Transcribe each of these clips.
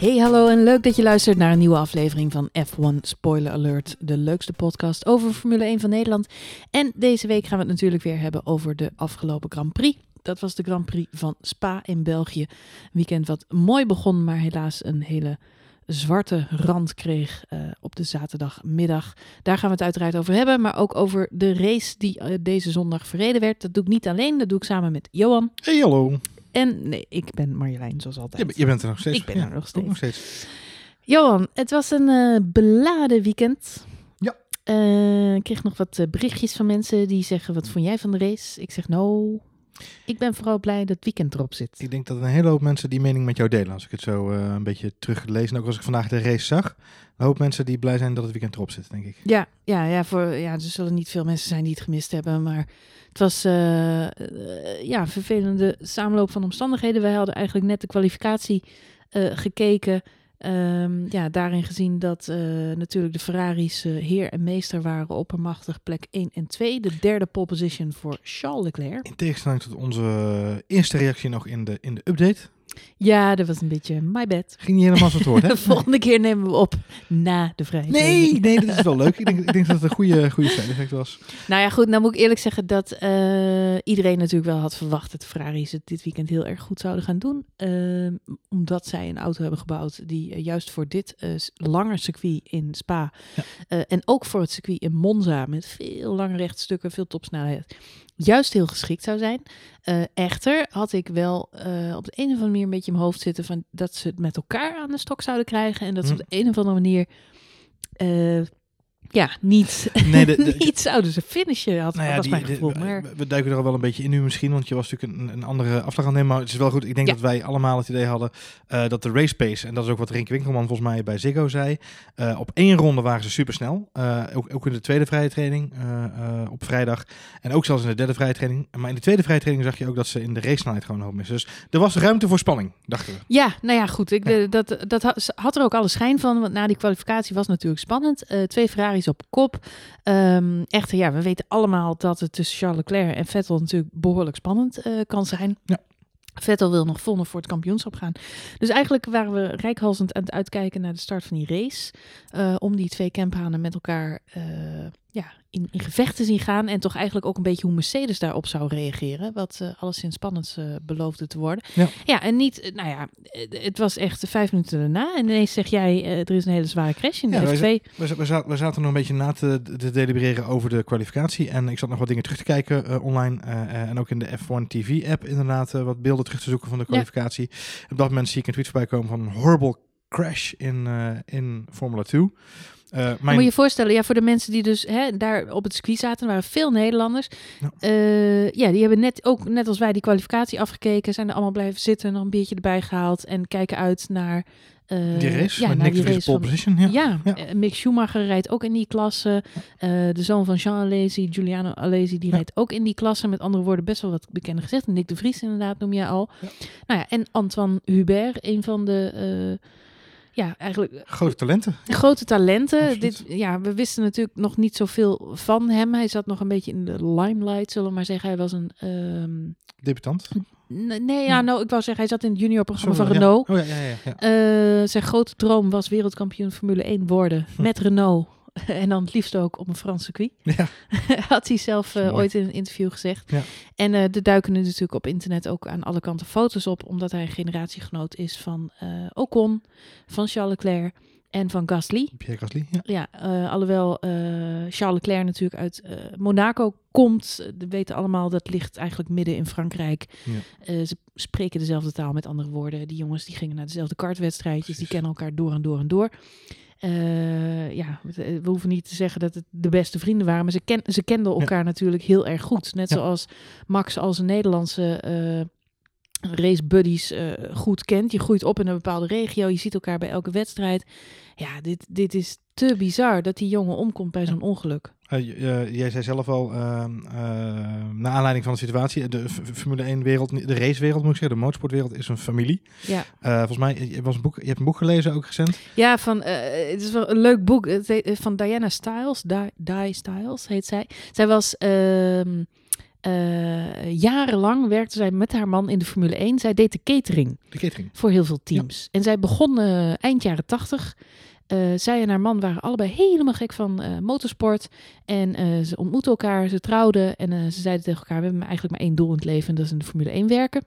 Hey, hallo en leuk dat je luistert naar een nieuwe aflevering van F1 Spoiler Alert, de leukste podcast over Formule 1 van Nederland. En deze week gaan we het natuurlijk weer hebben over de afgelopen Grand Prix. Dat was de Grand Prix van Spa in België. Een weekend wat mooi begon, maar helaas een hele zwarte rand kreeg uh, op de zaterdagmiddag. Daar gaan we het uiteraard over hebben, maar ook over de race die uh, deze zondag verreden werd. Dat doe ik niet alleen, dat doe ik samen met Johan. Hey, hallo. En nee, ik ben Marjolein, zoals altijd. Je, je bent er nog steeds. Ik ben ja, er nog steeds. nog steeds. Johan, het was een uh, beladen weekend. Ja. Uh, ik kreeg nog wat uh, berichtjes van mensen die zeggen: Wat vond jij van de race? Ik zeg: Nou, ik ben vooral blij dat het weekend erop zit. Ik denk dat een hele hoop mensen die mening met jou delen. Als ik het zo uh, een beetje teruglees. En ook als ik vandaag de race zag. Een hoop mensen die blij zijn dat het weekend erop zit, denk ik. Ja, ja, ja, voor, ja er zullen niet veel mensen zijn die het gemist hebben. Maar het was uh, uh, ja, vervelende samenloop van omstandigheden. Wij hadden eigenlijk net de kwalificatie gekeken. Um, ja, daarin gezien dat uh, natuurlijk de Ferraris uh, heer en meester waren oppermachtig plek 1 en 2. De derde pole position voor Charles Leclerc. In tegenstelling tot onze eerste reactie nog in de, in de update. Ja, dat was een beetje my bad. Ging niet helemaal zo het woord, hè? De volgende keer nemen we op na de vrije Nee, nee, dat is wel leuk. Ik denk, ik denk dat het een goede, goede effect was. Nou ja, goed, nou moet ik eerlijk zeggen dat uh, iedereen natuurlijk wel had verwacht dat Ferraris het dit weekend heel erg goed zouden gaan doen. Uh, omdat zij een auto hebben gebouwd die uh, juist voor dit uh, lange circuit in Spa ja. En ook voor het circuit in Monza met veel lange rechtstukken, veel topsnelheid, juist heel geschikt zou zijn. Uh, echter had ik wel uh, op de een of andere manier een beetje in mijn hoofd zitten van dat ze het met elkaar aan de stok zouden krijgen en dat ze Hm. op de een of andere manier uh, ja, niet, Nee, de- de- niet zouden ze finishen, had, Nou ja, mijn gevoel. Maar we, duiken er al wel een beetje in nu misschien, want je was natuurlijk een, een andere afslag aan het nemen. Maar het is wel goed. Ik denk Ja. dat wij allemaal het idee hadden eh, dat de race pace, en dat is ook wat Rink Winkelman volgens mij bij Ziggo zei, eh, op één ronde waren ze supersnel. Eh ook, ook in de tweede vrije training op vrijdag. En ook zelfs in de derde vrije training. Maar in de tweede vrije training zag je ook dat ze in de race snelheid gewoon hoop missen. Dus er was ruimte voor spanning, dachten we. ja, nou ja, goed. Ik, Ja. dat, dat had, er ook alle schijn van, want na die kwalificatie was het natuurlijk spannend. Twee Ferraris op kop. Ehm, echter, ja, we weten allemaal dat het tussen Charles Leclerc en Vettel natuurlijk behoorlijk spannend eh, kan zijn. Ja. Vettel wil nog vol nog voor het kampioenschap gaan. Dus eigenlijk waren we rijkhalsend aan het uitkijken naar de start van die race. eh, om die twee camphanen met elkaar eh, ja, in, in gevecht te zien gaan. En toch eigenlijk ook een beetje hoe Mercedes daarop zou reageren. Wat eh alleszins spannend eh, beloofde te worden. Ja. ja, en niet, eh, nou ja, het was echt vijf minuten daarna. En ineens zeg jij, er is een hele zware crash in de Ja, wij F2. We, we, zaten, we zaten nog een beetje na te, te delibereren over de kwalificatie. En ik zat nog wat dingen terug te kijken online. en ook in de F1 TV-app inderdaad eh, wat beelden terug te zoeken van de kwalificatie. Op dat moment zie ik een tweet voorbij komen van een horrible crash in, in Formula 2. Mijn, Moet je je voorstellen, ja, voor de mensen die dus hè, daar op het circuit zaten, waren veel Nederlanders. Ja. Eh, ja, die hebben net ook, net als wij, die kwalificatie afgekeken. Zijn er allemaal blijven zitten, nog een biertje erbij gehaald. En kijken uit naar... die race ja, met Nick Vries pole position. Ja. Ja, Ja. Mick Schumacher rijdt ook in die klasse. De zoon van Jean Alesi, Giuliano Alesi, die rijdt ook in die klasse. Met andere woorden, best wel wat bekende gezichten. Nick de Vries inderdaad, noem je al. Nou ja, en Antoine Hubert, een van de... eh, ja, eigenlijk Grote talenten. Grote talenten. Absoluut. Dit, ja, we wisten natuurlijk nog niet zoveel van hem. Hij zat nog een beetje in de limelight, zullen we maar zeggen. Hij was een... ehm, Debutant. nee, ja, nou, ik wou zeggen, hij zat in het juniorprogramma van ja. Renault. Oh ja, ja, ja. ja. Eh, zijn grote droom was wereldkampioen Formule 1 worden Hm. met Renault. En dan het liefst ook op een Frans circuit. ja. Had hij zelf eh, ooit in een interview gezegd. Ja. En eh er duiken nu natuurlijk op internet ook aan alle kanten foto's op. Omdat hij een generatiegenoot is van eh Ocon, van Charles Leclerc en van Gasly. Pierre Gasly. Ja. Ja, alhoewel Charles Leclerc natuurlijk uit Monaco komt. We weten allemaal dat ligt eigenlijk midden in Frankrijk. Ja. Ze spreken dezelfde taal met andere woorden. Die jongens die gingen naar dezelfde kartwedstrijdjes. Die kennen elkaar door en door en door. Eh, ja, we, we hoeven niet te zeggen dat het de beste vrienden waren. Maar ze, ken, ze kenden elkaar natuurlijk heel erg goed. Net Ja. zoals Max als een Nederlandse... race buddies eh, goed kent. Je groeit op in een bepaalde regio. Je ziet elkaar bij elke wedstrijd. Ja, dit, dit is te bizar dat die jongen omkomt bij zo'n ongeluk. Eh, jij zei zelf al, ehm, eh, naar aanleiding van de situatie, de Formule 1 wereld, de racewereld moet ik zeggen, de motorsportwereld is een familie. Ja, volgens mij, je, was een boek, je hebt een boek gelezen ook recent. ja van, het is wel een leuk boek Het heet, van Diana Styles. Di, Di Styles heet zij. Zij was ehm, Eh, jarenlang werkte zij met haar man in de Formule 1. Zij deed de catering De catering. voor heel veel teams. En zij begon eh, eind jaren tachtig. Eh, zij en haar man waren allebei helemaal gek van motorsport. En ze ontmoetten elkaar, ze trouwden. En ze zeiden tegen elkaar, we hebben eigenlijk maar één doel in het leven. En dat is in de Formule 1 werken.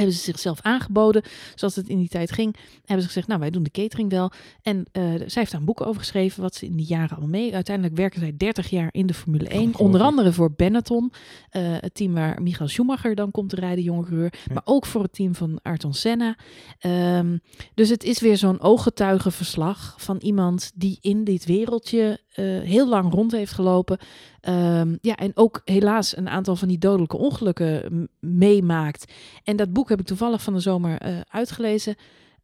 Hebben ze zichzelf aangeboden, zoals het in die tijd ging. Hebben ze gezegd, nou wij doen de catering wel. En eh, zij heeft daar een boek over geschreven, wat ze in die jaren al mee. Uiteindelijk werken zij 30 jaar in de Formule 1. Ongelooflijk. Onder andere voor Benetton. eh, het team waar Michael Schumacher dan komt te rijden, jonge coureur. Ja. Maar ook voor het team van Ayrton Senna. Ehm, dus het is weer zo'n ooggetuigenverslag van iemand die in dit wereldje eh, heel lang rond heeft gelopen. Ehm, ja, en ook helaas een aantal van die dodelijke ongelukken meemaakt. En dat boek heb ik toevallig van de zomer eh, uitgelezen.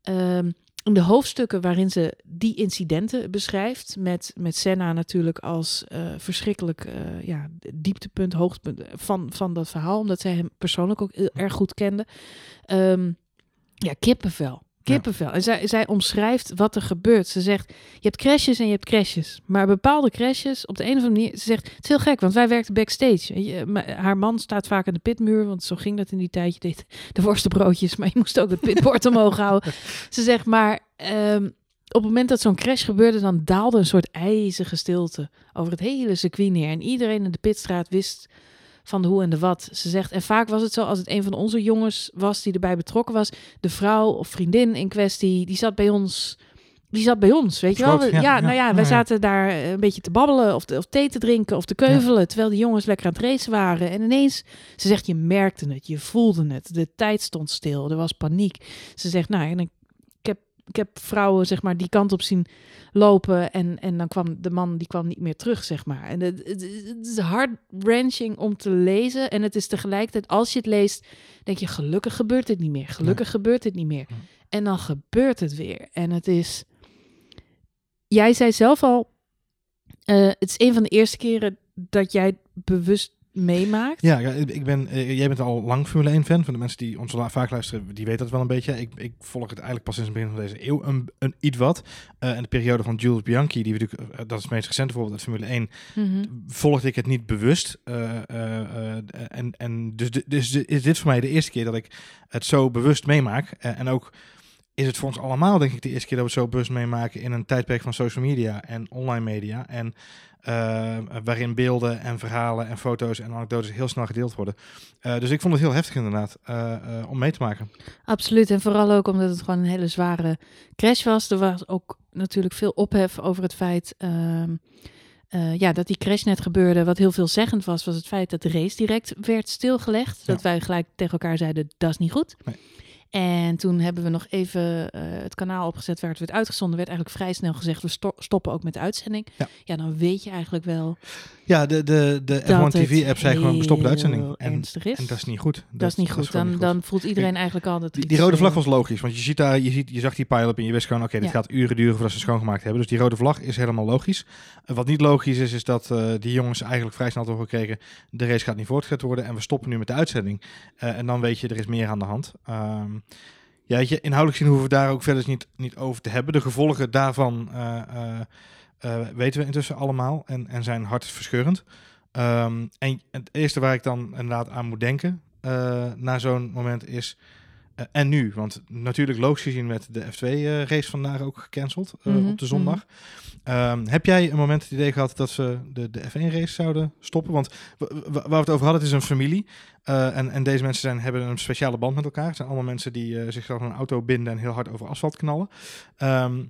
Ehm, in de hoofdstukken waarin ze die incidenten beschrijft, met, met Senna natuurlijk als eh, verschrikkelijk eh, ja, dieptepunt, hoogtepunt van, van dat verhaal, omdat zij hem persoonlijk ook heel erg goed kende. Ehm, ja, kippenvel. Kippenvel. En zij, zij omschrijft wat er gebeurt. Ze zegt, je hebt crashes en je hebt crashes. Maar bepaalde crashes, op de een of andere manier... Ze zegt, het is heel gek, want wij werkten backstage. Je, haar man staat vaak aan de pitmuur, want zo ging dat in die tijd. Je deed de worstenbroodjes, maar je moest ook het pitbord omhoog houden. Ze zegt, maar ehm, op het moment dat zo'n crash gebeurde... dan daalde een soort ijzige stilte over het hele circuit neer. En iedereen in de pitstraat wist van de hoe en de wat. Ze zegt, en vaak was het zo als het een van onze jongens was die erbij betrokken was, de vrouw of vriendin in kwestie, die zat bij ons. Die zat bij ons, weet je wel? Ja, ja, nou ja, wij zaten daar eh, een beetje te babbelen of, te- of thee te drinken of te keuvelen, terwijl die jongens lekker aan het racen waren. En ineens, ze zegt, je merkte het, je voelde het, de tijd stond stil, er was paniek. Ze zegt, nou, en ik, heb, vrouwen, zeg maar, die kant op zien lopen en, en dan kwam de man, die kwam niet meer terug, zeg maar. En het, het, het is hard-wrenching om te lezen en het is tegelijkertijd, als je het leest, denk je, gelukkig gebeurt dit niet meer, gelukkig gebeurt dit niet meer. En dan gebeurt het weer. En het is, jij zei zelf al, eh, het is een van de eerste keren dat jij bewust meemaakt. Ja, ik ben, eh, jij bent al lang Formule 1 fan. Van de mensen die ons vaak luisteren, die weten dat wel een beetje. Ik, ik volg het eigenlijk pas sinds het begin van deze eeuw een, een iets wat. Eh en de periode van Jules Bianchi, die we natuurlijk, eh, dat is het meest recente voorbeeld uit Formule 1, Mhm. volgde ik het niet bewust. En, en dus, dus is dit voor mij de eerste keer dat ik het zo bewust meemaak. En ook is het voor ons allemaal, denk ik, de eerste keer dat we het zo bewust meemaken in een tijdperk van social media en online media. En eh, waarin beelden en verhalen en foto's en anekdotes heel snel gedeeld worden. Eh, dus ik vond het heel heftig inderdaad eh, eh, om mee te maken. Absoluut. En vooral ook omdat het gewoon een hele zware crash was. Er was ook natuurlijk veel ophef over het feit ehm, eh, ja, dat die crash net gebeurde. Wat heel veelzeggend was, was het feit dat de race direct werd stilgelegd. Ja. Dat wij gelijk tegen elkaar zeiden, dat is niet goed. Nee. En toen hebben we nog even eh, het kanaal opgezet waar het werd uitgezonden. werd eigenlijk vrij snel gezegd, we sto- stoppen ook met de uitzending. Ja. dan weet je eigenlijk wel Ja, de, de, de dat F1 TV-app zei gewoon, stoppen de uitzending. En, is. en dat is niet goed. dat, is niet goed. gewoon Dan, niet goed. dan voelt iedereen eigenlijk al dat... Die, die rode vlag eh, was logisch, want je, ziet daar, je, ziet, je zag die pile-up en je wist gewoon, oké, dit Ja. gaat uren duren voordat ze schoongemaakt hebben. Dus die rode vlag is helemaal logisch. Wat niet logisch is, is dat eh, die jongens eigenlijk vrij snel toch gekregen, de race gaat niet voortgezet worden en we stoppen nu met de uitzending. Eh, en dan weet je, er is meer aan de hand. Ehm, ja, je, inhoudelijk zien hoeven we daar ook verder niet, niet over te hebben. De gevolgen daarvan eh, weten we intussen allemaal en, en zijn hartverscheurend. Ehm, en het eerste waar ik dan inderdaad aan moet denken eh, na zo'n moment is... eh, en nu? Want natuurlijk logisch gezien werd de F2-race vandaag ook gecanceld Mhm, op de zondag. Ehm, heb jij een moment het idee gehad dat ze de, de F1-race zouden stoppen? Want waar we het over hadden, het is een familie. en, en deze mensen zijn, hebben een speciale band met elkaar. Het zijn allemaal mensen die zichzelf een auto binden en heel hard over asfalt knallen. Ehm,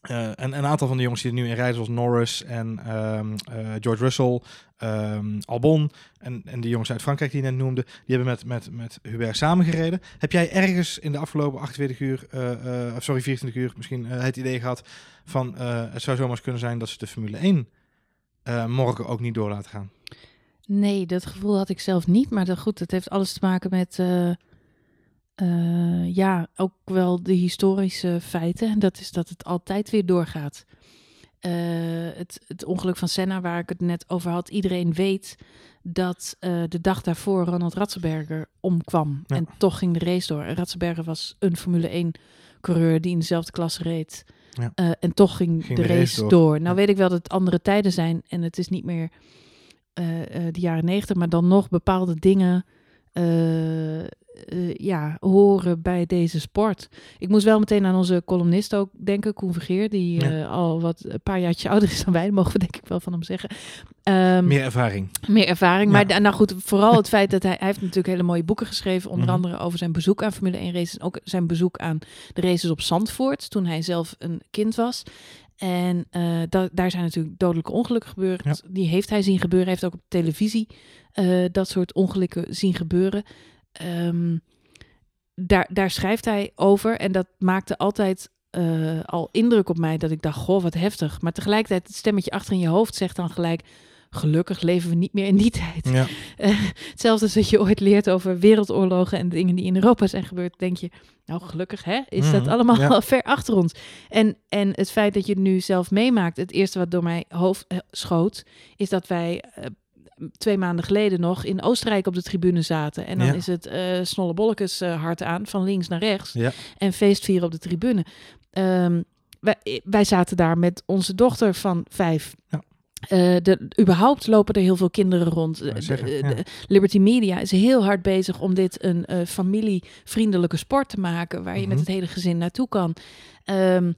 eh, en een aantal van de jongens die er nu in rijden, zoals Norris en ehm, eh, George Russell, ehm, Albon en, en de jongens uit Frankrijk die je net noemde, die hebben met, met, met Hubert samengereden. Heb jij ergens in de afgelopen 48 uur, eh, sorry, 24 uur misschien het idee gehad van het zou zomaar kunnen zijn dat ze de Formule 1 eh, morgen ook niet door laten gaan? Nee, dat gevoel had ik zelf niet. Maar goed, het heeft alles te maken met... eh, ja, ook wel de historische feiten. En dat is dat het altijd weer doorgaat. Eh, het, het ongeluk van Senna, waar ik het net over had. Iedereen weet dat eh, de dag daarvoor Ronald Ratzenberger omkwam. Ja. En toch ging de race door. En Ratzenberger was een Formule 1-coureur die in dezelfde klasse reed. Ja. En toch ging, Ging de, de race, race door. door. Nou Ja. weet ik wel dat het andere tijden zijn. En het is niet meer de jaren negentig, maar dan nog bepaalde dingen eh, ja, horen bij deze sport. Ik moest wel meteen aan onze columnist ook denken, Koen Vergeer, die Ja. eh, al wat een paar jaartje ouder is dan wij, mogen we denk ik wel van hem zeggen. Ehm, Meer ervaring. meer ervaring. Ja. Maar nou goed, vooral het feit dat hij, hij heeft natuurlijk hele mooie boeken geschreven. Onder Mhm. andere over zijn bezoek aan Formule 1 races. En ook zijn bezoek aan de races op Zandvoort. Toen hij zelf een kind was. En eh, da- daar zijn natuurlijk dodelijke ongelukken gebeurd. Ja. Die heeft hij zien gebeuren. Hij heeft ook op televisie dat soort ongelukken zien gebeuren. Ehm, daar, daar schrijft hij over. En dat maakte altijd eh, al indruk op mij. Dat ik dacht, goh, wat heftig. Maar tegelijkertijd, het stemmetje achter in je hoofd zegt dan gelijk... Gelukkig leven we niet meer in die tijd. Ja. Eh, hetzelfde als dat je ooit leert over wereldoorlogen en dingen die in Europa zijn gebeurd, denk je, nou gelukkig hè, is dat Mhm, allemaal ja. ver achter ons. En, en het feit dat je het nu zelf meemaakt, het eerste wat door mijn hoofd eh, schoot, is dat wij twee maanden geleden nog in Oostenrijk op de tribune zaten. En dan Ja. is het eh snollebollekes eh, hard aan, van links naar rechts. Ja. En feestvieren op de tribune. Ehm, wij, wij zaten daar met onze dochter van vijf. Ja. Eh, de, überhaupt lopen er heel veel kinderen rond. De- de- ja. Liberty Media is heel hard bezig om dit een eh, familievriendelijke sport te maken, waar je met Mhm. het hele gezin naartoe kan. Ehm,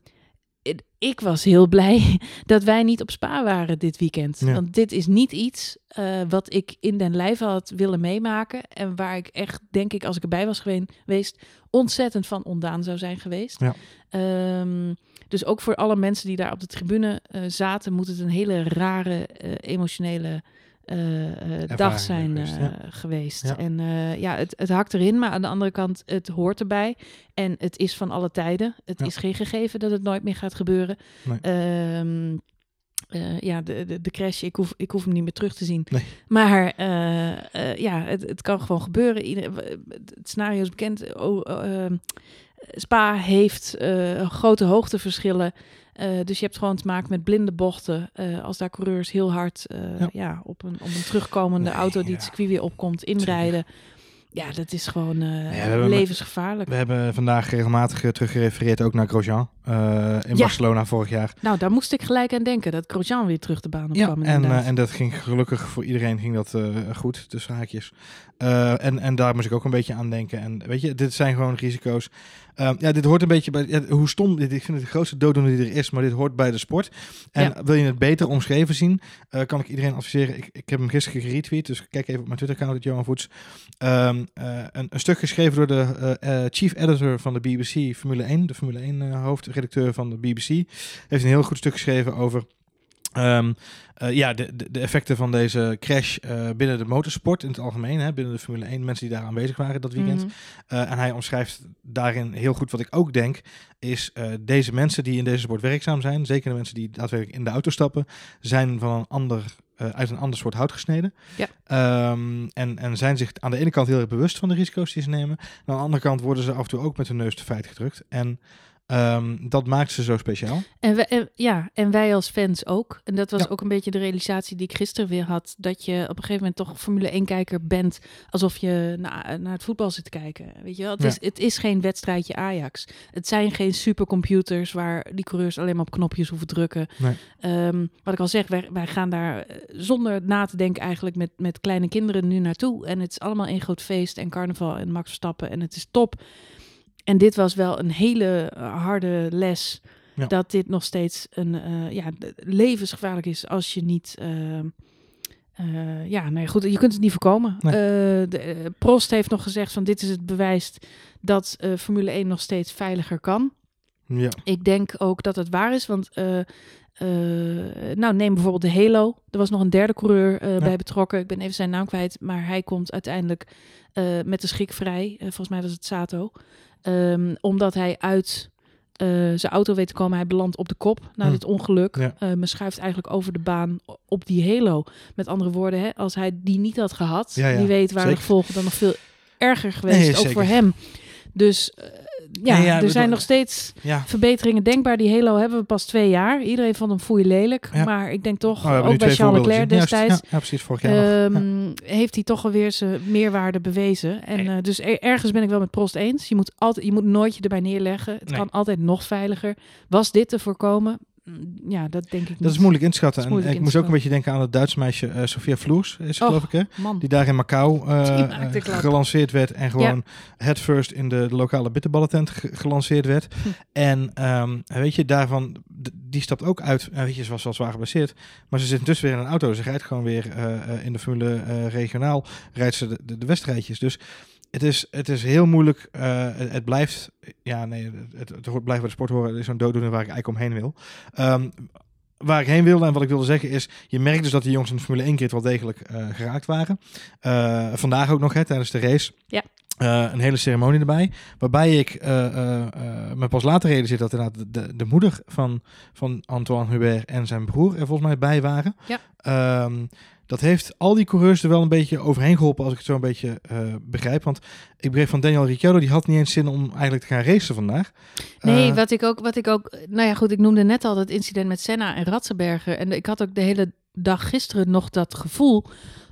ik was heel blij dat wij niet op Spa waren dit weekend. Ja. Want dit is niet iets eh, wat ik in den lijve had willen meemaken. En waar ik echt, denk ik, als ik erbij was gewe- geweest, ontzettend van ondaan zou zijn geweest. Ja. Ehm, dus ook voor alle mensen die daar op de tribune eh, zaten, moet het een hele rare, eh, emotionele dag Ervaring zijn geweest, eh, ja. geweest. Ja. En eh, ja, het, het hakt erin, maar aan de andere kant, het hoort erbij. En het is van alle tijden. Het Ja. is geen gegeven dat het nooit meer gaat gebeuren. Nee. Ehm, eh, ja, de, de, de crash, ik hoef, ik hoef hem niet meer terug te zien. Nee. Maar eh, eh, ja, het, het kan gewoon gebeuren. Ieder, het scenario is bekend. Oh, Spa heeft eh, grote hoogteverschillen. Eh, dus je hebt gewoon te maken met blinde bochten. eh, als daar coureurs heel hard eh, Ja. ja. op, een, op een terugkomende Nee, auto die ja. het circuit weer opkomt inrijden. Ja, dat is gewoon we hebben met- levensgevaarlijk. We hebben vandaag regelmatig teruggerefereerd ook naar Grosjean in. Barcelona vorig jaar. Nou, daar moest ik gelijk aan denken. Dat Grosjean weer terug de baan op Ja, kwam en, en dat ging gelukkig voor iedereen ging dat goed, tussen haakjes. Eh, en, en daar moest ik ook een beetje aan denken. En weet je, dit zijn gewoon risico's. Ehm, ja, dit hoort een beetje bij. Ja, hoe stom dit. Ik vind het de grootste dooddoener die er is, maar dit hoort bij de sport. En Ja. wil je het beter omschreven zien, eh, kan ik iedereen adviseren. Ik, ik heb hem gisteren geretweet, dus kijk even op mijn Twitter-account, Johan Voets. Ehm, eh, een, een stuk geschreven door de chief editor van de BBC Formule 1, de Formule 1 eh, hoofdredacteur van de BBC. Heeft een heel goed stuk geschreven over. Ehm, eh, ja, de, de, effecten van deze crash eh, binnen de motorsport in het algemeen, hè, binnen de Formule 1, mensen die daar aanwezig waren dat weekend. Mhm. Uh, en hij omschrijft daarin heel goed wat ik ook denk, is deze mensen die in deze sport werkzaam zijn, zeker de mensen die daadwerkelijk in de auto stappen, zijn van een ander, uit een ander soort hout gesneden. Ja. Um, en, en zijn zich aan de ene kant heel erg bewust van de risico's die ze nemen. Aan de andere kant worden ze af en toe ook met hun neus te feit gedrukt. En Um, dat maakt ze zo speciaal. En, we, en, ja, en wij als fans ook. En dat was Ja. ook een beetje de realisatie die ik gisteren weer had. Dat je op een gegeven moment toch Formule 1-kijker bent. Alsof je na, naar het voetbal zit te kijken. Weet je wel? Het, Ja. is, het is geen wedstrijdje Ajax. Het zijn geen supercomputers waar die coureurs alleen maar op knopjes hoeven drukken. Nee. Um, wat ik al zeg, wij, wij gaan daar eh, zonder na te denken eigenlijk met, met kleine kinderen nu naartoe. En het is allemaal één groot feest en carnaval en Max Verstappen. En het is top. En dit was wel een hele uh, harde les. Ja. Dat dit nog steeds een uh, ja, levensgevaarlijk is als je niet. Uh, uh, ja, nee, goed, je kunt het niet voorkomen. Nee. De, Prost heeft nog gezegd van dit is het bewijs dat Formule 1 nog steeds veiliger kan. Ja. Ik denk ook dat het waar is, want nou neem bijvoorbeeld de Halo. Er was nog een derde coureur ja. bij betrokken. Ik ben even zijn naam kwijt, maar hij komt uiteindelijk met de schik vrij. volgens mij was het Sato. Um, omdat hij uit uh, zijn auto weet te komen. Hij belandt op de kop na Hm. dit ongeluk. Ja. Uh, maar schuift eigenlijk over de baan op die halo. Met andere woorden, hè, als hij die niet had gehad, Ja, ja, wie weet zeker. de gevolgen dan nog veel erger geweest, Nee, ook zeker. voor hem. Dus uh, ja, Nee, ja, er zijn nog steeds Ja. verbeteringen denkbaar. Die Halo hebben we pas twee jaar. Iedereen vond hem foei lelijk. Maar ik denk toch, Oh, ook bij Charles Leclerc destijds... Ja, ja, precies, vorig jaar nog. Ja. Ehm, heeft hij toch alweer zijn meerwaarde bewezen. En Nee. eh, dus er- ergens ben ik wel met Prost eens. Je moet, altijd, je moet nooit je erbij neerleggen. Het Nee. kan altijd nog veiliger. Was dit te voorkomen? Mm, ja, dat denk ik niet. Dat is moeilijk inschatten. Dat is moeilijk en ik moest ook een beetje denken aan het Duitse meisje eh, Sofia Vloers, is Och, geloof ik, hè? Man, Die daar in Macau eh, gelanceerd werd en gewoon headfirst in de, de lokale bitterballentent ge- gelanceerd werd. Hm. En ehm, weet je, daarvan, die stapt ook uit. En weet je, ze was wel zwaar geblesseerd. Maar ze zit intussen weer in een auto. Ze rijdt gewoon weer eh, in de Formule regionaal, rijdt ze de, de, de wedstrijdjes. Dus het is, het is heel moeilijk. eh, het, het blijft, ja nee, het, het hoort- blijft bij de sport horen. Het is zo'n dooddoener waar ik eigenlijk omheen wil. Ehm, waar ik heen wilde en wat ik wilde zeggen is, je merkt dus dat die jongens in de Formule 1 keer wel degelijk eh, geraakt waren. Eh, vandaag ook nog, hè, tijdens de race. Ja. Een hele ceremonie erbij. Waarbij ik me pas later realiseer dat inderdaad de, de, de moeder van, van Antoine Hubert en zijn broer er volgens mij bij waren. Ja. Ehm, dat heeft al die coureurs er wel een beetje overheen geholpen, als ik het zo een beetje eh, begrijp. Want ik begreep van Daniel Ricciardo, die had niet eens zin om eigenlijk te gaan racen vandaag. Nee, Eh, wat ik ook, wat ik ook, nou ja, goed, ik noemde net al dat incident met Senna en Ratzenberger. En ik had ook de hele dag gisteren nog dat gevoel,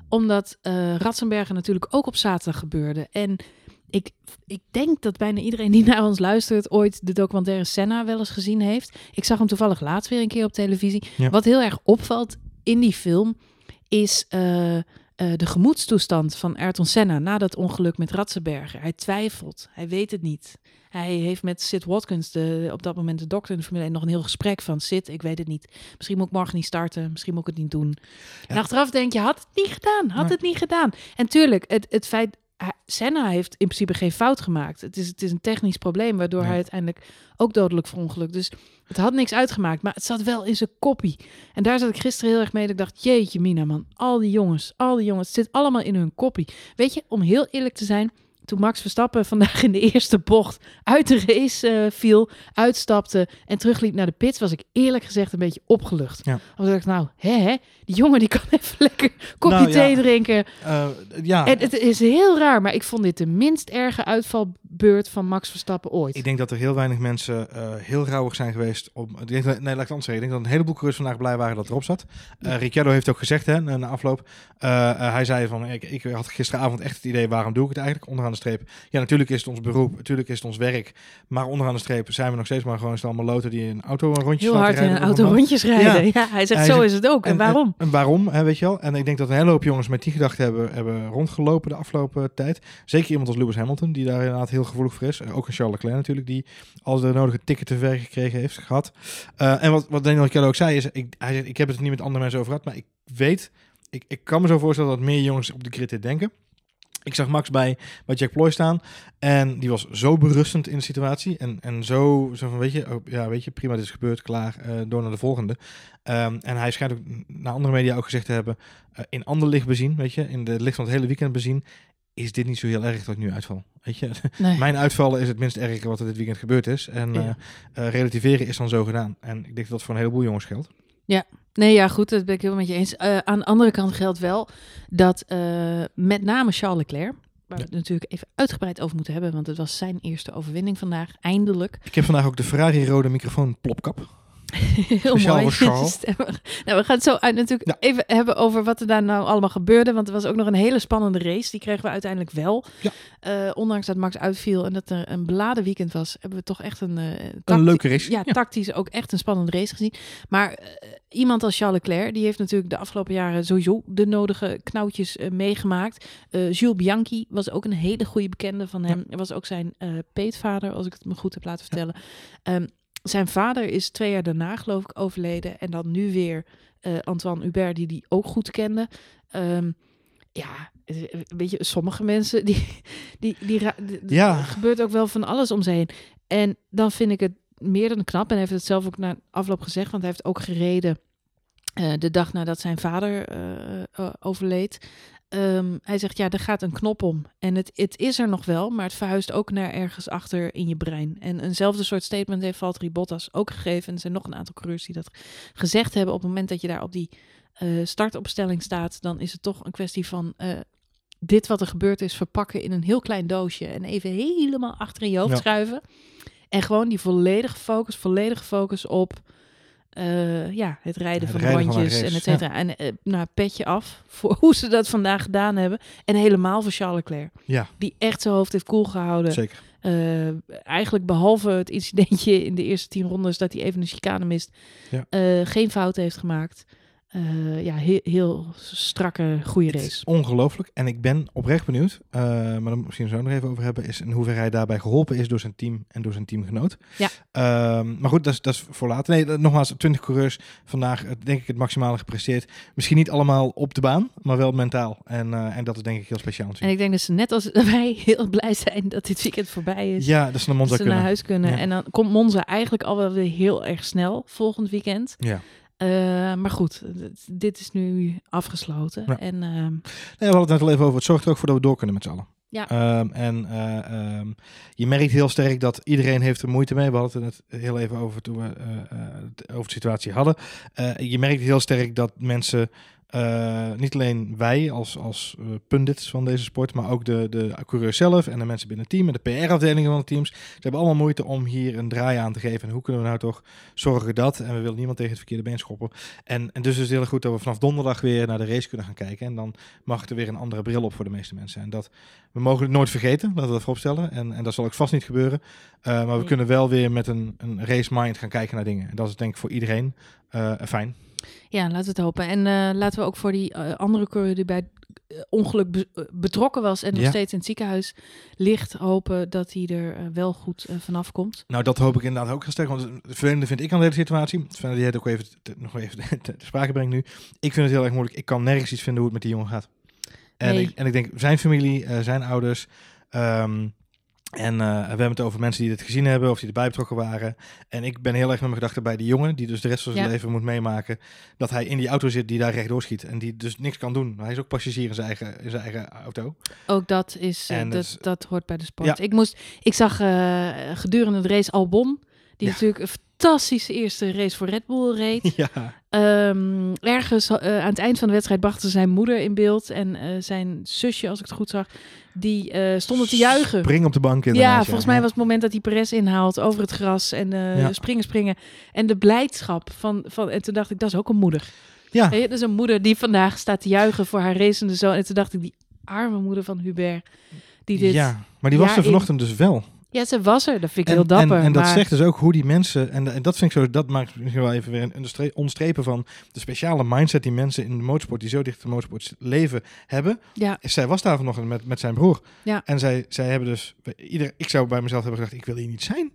omdat eh Ratzenberger natuurlijk ook op zaterdag gebeurde. En ik, ik denk dat bijna iedereen die naar ons luistert ooit de documentaire Senna wel eens gezien heeft. Ik zag hem toevallig laatst weer een keer op televisie. Ja. Wat heel erg opvalt in die film is eh, eh, de gemoedstoestand van Ayrton Senna na dat ongeluk met Ratzenberger. Hij twijfelt, hij weet het niet. Hij heeft met Sid Watkins, de, op dat moment de dokter in de Formule 1, nog een heel gesprek van... Sid, ik weet het niet. Misschien moet ik morgen niet starten. Misschien moet ik het niet doen. En Ja. achteraf denk je, had het niet gedaan. Had het niet gedaan. En tuurlijk, het, het feit... Senna heeft in principe geen fout gemaakt. Het is, het is een technisch probleem, waardoor Ja. hij uiteindelijk ook dodelijk verongelukt. Dus het had niks uitgemaakt, maar het zat wel in zijn koppie. En daar zat ik gisteren heel erg mee. Dat ik dacht, jeetje mina man, al die jongens, al die jongens, het zit allemaal in hun koppie. Weet je, om heel eerlijk te zijn, toen Max Verstappen vandaag in de eerste bocht uit de race eh, viel, uitstapte en terugliep naar de pits, was ik eerlijk gezegd een beetje opgelucht. Ja. Omdat ik nou, hè, hè, die jongen die kan even lekker kopje Nou, ja. thee drinken. eh, ja, En het is heel raar, maar ik vond dit de minst erge uitvalbeurt van Max Verstappen ooit. Ik denk dat er heel weinig mensen eh, heel rauwig zijn geweest. Om, ik denk, nee, laat ik het anders zeggen. Ik denk dat een heleboel coureurs vandaag blij waren dat erop zat. Eh Ricciardo heeft ook gezegd hè, na afloop. eh, hij zei van, ik, ik had gisteravond echt het idee, waarom doe ik het eigenlijk? Onderaan de streep. Ja, natuurlijk is het ons beroep, natuurlijk is het ons werk. Maar onderaan de streep zijn we nog steeds maar gewoon stel maloten die een auto een rondje Heel hard in een rijden auto rondjes rijden. Ja. hij zegt, Hij zo zegt- is het ook. En, waarom? En, waarom, hè, weet je wel? En ik denk dat een hele hoop jongens met die gedachten hebben, hebben rondgelopen de afgelopen tijd. Zeker iemand als Lewis Hamilton, die daar inderdaad heel gevoelig voor is. Eh, Ook een Charles Leclerc natuurlijk, die al de nodige tikken te ver gekregen heeft gehad. Eh, en wat, wat Daniel Ricciardo ook zei, is, ik, hij zegt, ik heb het niet met andere mensen over gehad, maar ik weet, ik, ik kan me zo voorstellen dat meer jongens op de grid denken. Ik zag Max bij, bij Jack Ploy staan en die was zo berustend in de situatie. En, en zo, zo van, weet je, oh, ja, weet je, prima, dit is gebeurd, klaar, eh, door naar de volgende. Ehm, en hij schijnt ook naar andere media ook gezegd te hebben, eh, in ander licht bezien, weet je, in de licht van het hele weekend bezien, is dit niet zo heel erg dat ik nu uitval. Weet je, Nee. mijn uitvallen is het minst erge wat er dit weekend gebeurd is. En Ja. eh, eh, relativeren is dan zo gedaan. En ik denk dat dat voor een heleboel jongens geldt. Nee, ja, goed, dat ben ik helemaal met je eens. Eh, aan de andere kant geldt wel dat met name Charles Leclerc, waar we het natuurlijk even uitgebreid over moeten hebben, want het was zijn eerste overwinning vandaag, eindelijk. Ik heb vandaag ook de Ferrari rode microfoon plopkap. Heel Speciaal mooi. nou, we gaan het zo uit natuurlijk Ja. even hebben over wat er daar nou allemaal gebeurde. Want er was ook nog een hele spannende race. Die kregen we uiteindelijk wel. Ja. Eh, ondanks dat Max uitviel en dat er een beladen weekend was, hebben we toch echt een, eh Een leuke race. Ja, tactisch ook echt een spannende race gezien. Maar eh, iemand als Charles Leclerc, die heeft natuurlijk de afgelopen jaren sowieso de nodige knoutjes meegemaakt. Jules Bianchi was ook een hele goede bekende van hem. Was ook zijn peetvader, als ik het me goed heb laten vertellen. Ehm, zijn vader is twee jaar daarna, geloof ik, overleden. En dan nu weer eh, Antoine Hubert, die die ook goed kende. Ehm, ja, eh, weet je, sommige mensen, die, die, die, Ja. gebeurt ook wel van alles om ze heen. En dan vind ik het meer dan knap. En hij heeft het zelf ook na afloop gezegd, want hij heeft ook gereden eh, de dag nadat zijn vader eh, overleed. Ehm, hij zegt, ja, er gaat een knop om. En het, het is er nog wel, maar het verhuist ook naar ergens achter in je brein. En eenzelfde soort statement heeft Valtteri Bottas ook gegeven. En er zijn nog een aantal coureurs die dat gezegd hebben. Op het moment dat je daar op die eh, startopstelling staat, dan is het toch een kwestie van eh, dit wat er gebeurd is verpakken in een heel klein doosje. En even helemaal achter in je hoofd Ja. schuiven. En gewoon die volledige focus, volledige focus op eh, ja, het rijden Het van rijden van rondjes en et cetera. En eh nou, petje af voor hoe ze dat vandaag gedaan hebben. En helemaal voor Charles Leclerc. Ja. Die echt zijn hoofd heeft koel gehouden. Zeker. Eh, eigenlijk behalve het incidentje in de eerste tien rondes dat hij even een chicane mist, Ja. geen fout heeft gemaakt. Eh, ja, heel, heel strakke, goede race. ongelooflijk. En ik ben oprecht benieuwd, eh, maar dan misschien zo nog even over hebben, is in hoeverre hij daarbij geholpen is door zijn team en door zijn teamgenoot. Ja. Ehm, maar goed, dat is, dat is voor later. Nee, nogmaals, 20 coureurs vandaag, denk ik, het maximale gepresteerd. Misschien niet allemaal op de baan, maar wel mentaal. En, eh, en dat is denk ik heel speciaal En ik denk dat ze net als wij heel blij zijn dat dit weekend voorbij is. Ja, dat ze naar Monza dat ze kunnen. naar huis kunnen. Ja. En dan komt Monza eigenlijk al wel weer heel erg snel volgend weekend. Ja. Eh, maar goed, dit is nu afgesloten. Ja. En ehm, Nee, we hadden het net al even over. Het zorgt er ook voor dat we door kunnen met z'n allen. Ja. Ehm, en eh, ehm, je merkt heel sterk dat iedereen heeft er moeite mee. We hadden het net heel even over toen we eh, het over de situatie hadden. Je merkt heel sterk dat mensen, eh, niet alleen wij als, als eh, pundits van deze sport, maar ook de, de coureur zelf en de mensen binnen het team en de PR-afdelingen van de teams. Ze hebben allemaal moeite om hier een draai aan te geven. En hoe kunnen we nou toch zorgen dat? En we willen niemand tegen het verkeerde been schoppen. En, en dus is het heel goed dat we vanaf donderdag weer naar de race kunnen gaan kijken. En dan mag er weer een andere bril op voor de meeste mensen. En dat we mogen het nooit vergeten, laten we dat vooropstellen. En, en dat zal ook vast niet gebeuren. Uh, maar we Nee. kunnen wel weer met een, een race mind gaan kijken naar dingen. En dat is denk ik voor iedereen fijn. Ja, laten we het hopen. En eh, laten we ook voor die eh, andere coureur die bij eh, ongeluk be- betrokken was en nog Ja. steeds in het ziekenhuis ligt, hopen dat hij er wel goed vanaf komt. Nou, dat hoop ik inderdaad ook heel sterk. Want het vervelende vind ik aan deze situatie. Fijne die het ook even te- nog even te, te sprake brengt nu. Ik vind het heel erg moeilijk. Ik kan nergens iets vinden hoe het met die jongen gaat. En, Nee. ik, en ik denk, zijn familie, zijn ouders. ehm, en eh, we hebben het over mensen die dit gezien hebben of die erbij betrokken waren. En ik ben heel erg met mijn gedachten bij die jongen, die dus de rest van zijn Ja. leven moet meemaken. Dat hij in die auto zit die daar rechtdoor schiet. En die dus niks kan doen. Hij is ook passagier in zijn eigen, in zijn eigen auto. Ook dat, is, En dat, het- dat hoort bij de sport. Ja. Ik, moest, ik zag eh, gedurende de race Albon, die Ja. natuurlijk fantastische eerste race voor Red Bull reed. ja, Ehm, ergens eh, aan het eind van de wedstrijd brachten zijn moeder in beeld en eh, zijn zusje, als ik het goed zag, die eh, stonden te juichen. Spring op de bank Ja, inderdaad. volgens mij was het moment dat hij Perez inhaalt over het gras en Ja. springen, springen. En de blijdschap van, van, en toen dacht ik, dat is ook een moeder. Ja, je, dat is een moeder die vandaag staat te juichen voor haar racende zoon. En toen dacht ik, die arme moeder van Hubert, die dit... Ja, ja, maar die was er vanochtend dus wel. Ze was er. Dat vind ik En, heel dapper. en, en dat maar- zegt dus ook hoe die mensen, en, en dat vind ik zo, dat maakt misschien wel even weer een onderstre- onderstrepen van de speciale mindset die mensen in de motorsport, die zo dicht in de motorsport leven, hebben. Ja, Zij was daar vanochtend met, met zijn broer. Ja. En zij, zij hebben dus, ieder, ik zou bij mezelf hebben gedacht, ik wil hier niet zijn.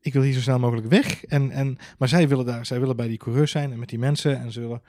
Ik wil hier zo snel mogelijk weg. En, en, maar zij willen daar, zij willen bij die coureurs zijn en met die mensen. En ze willen,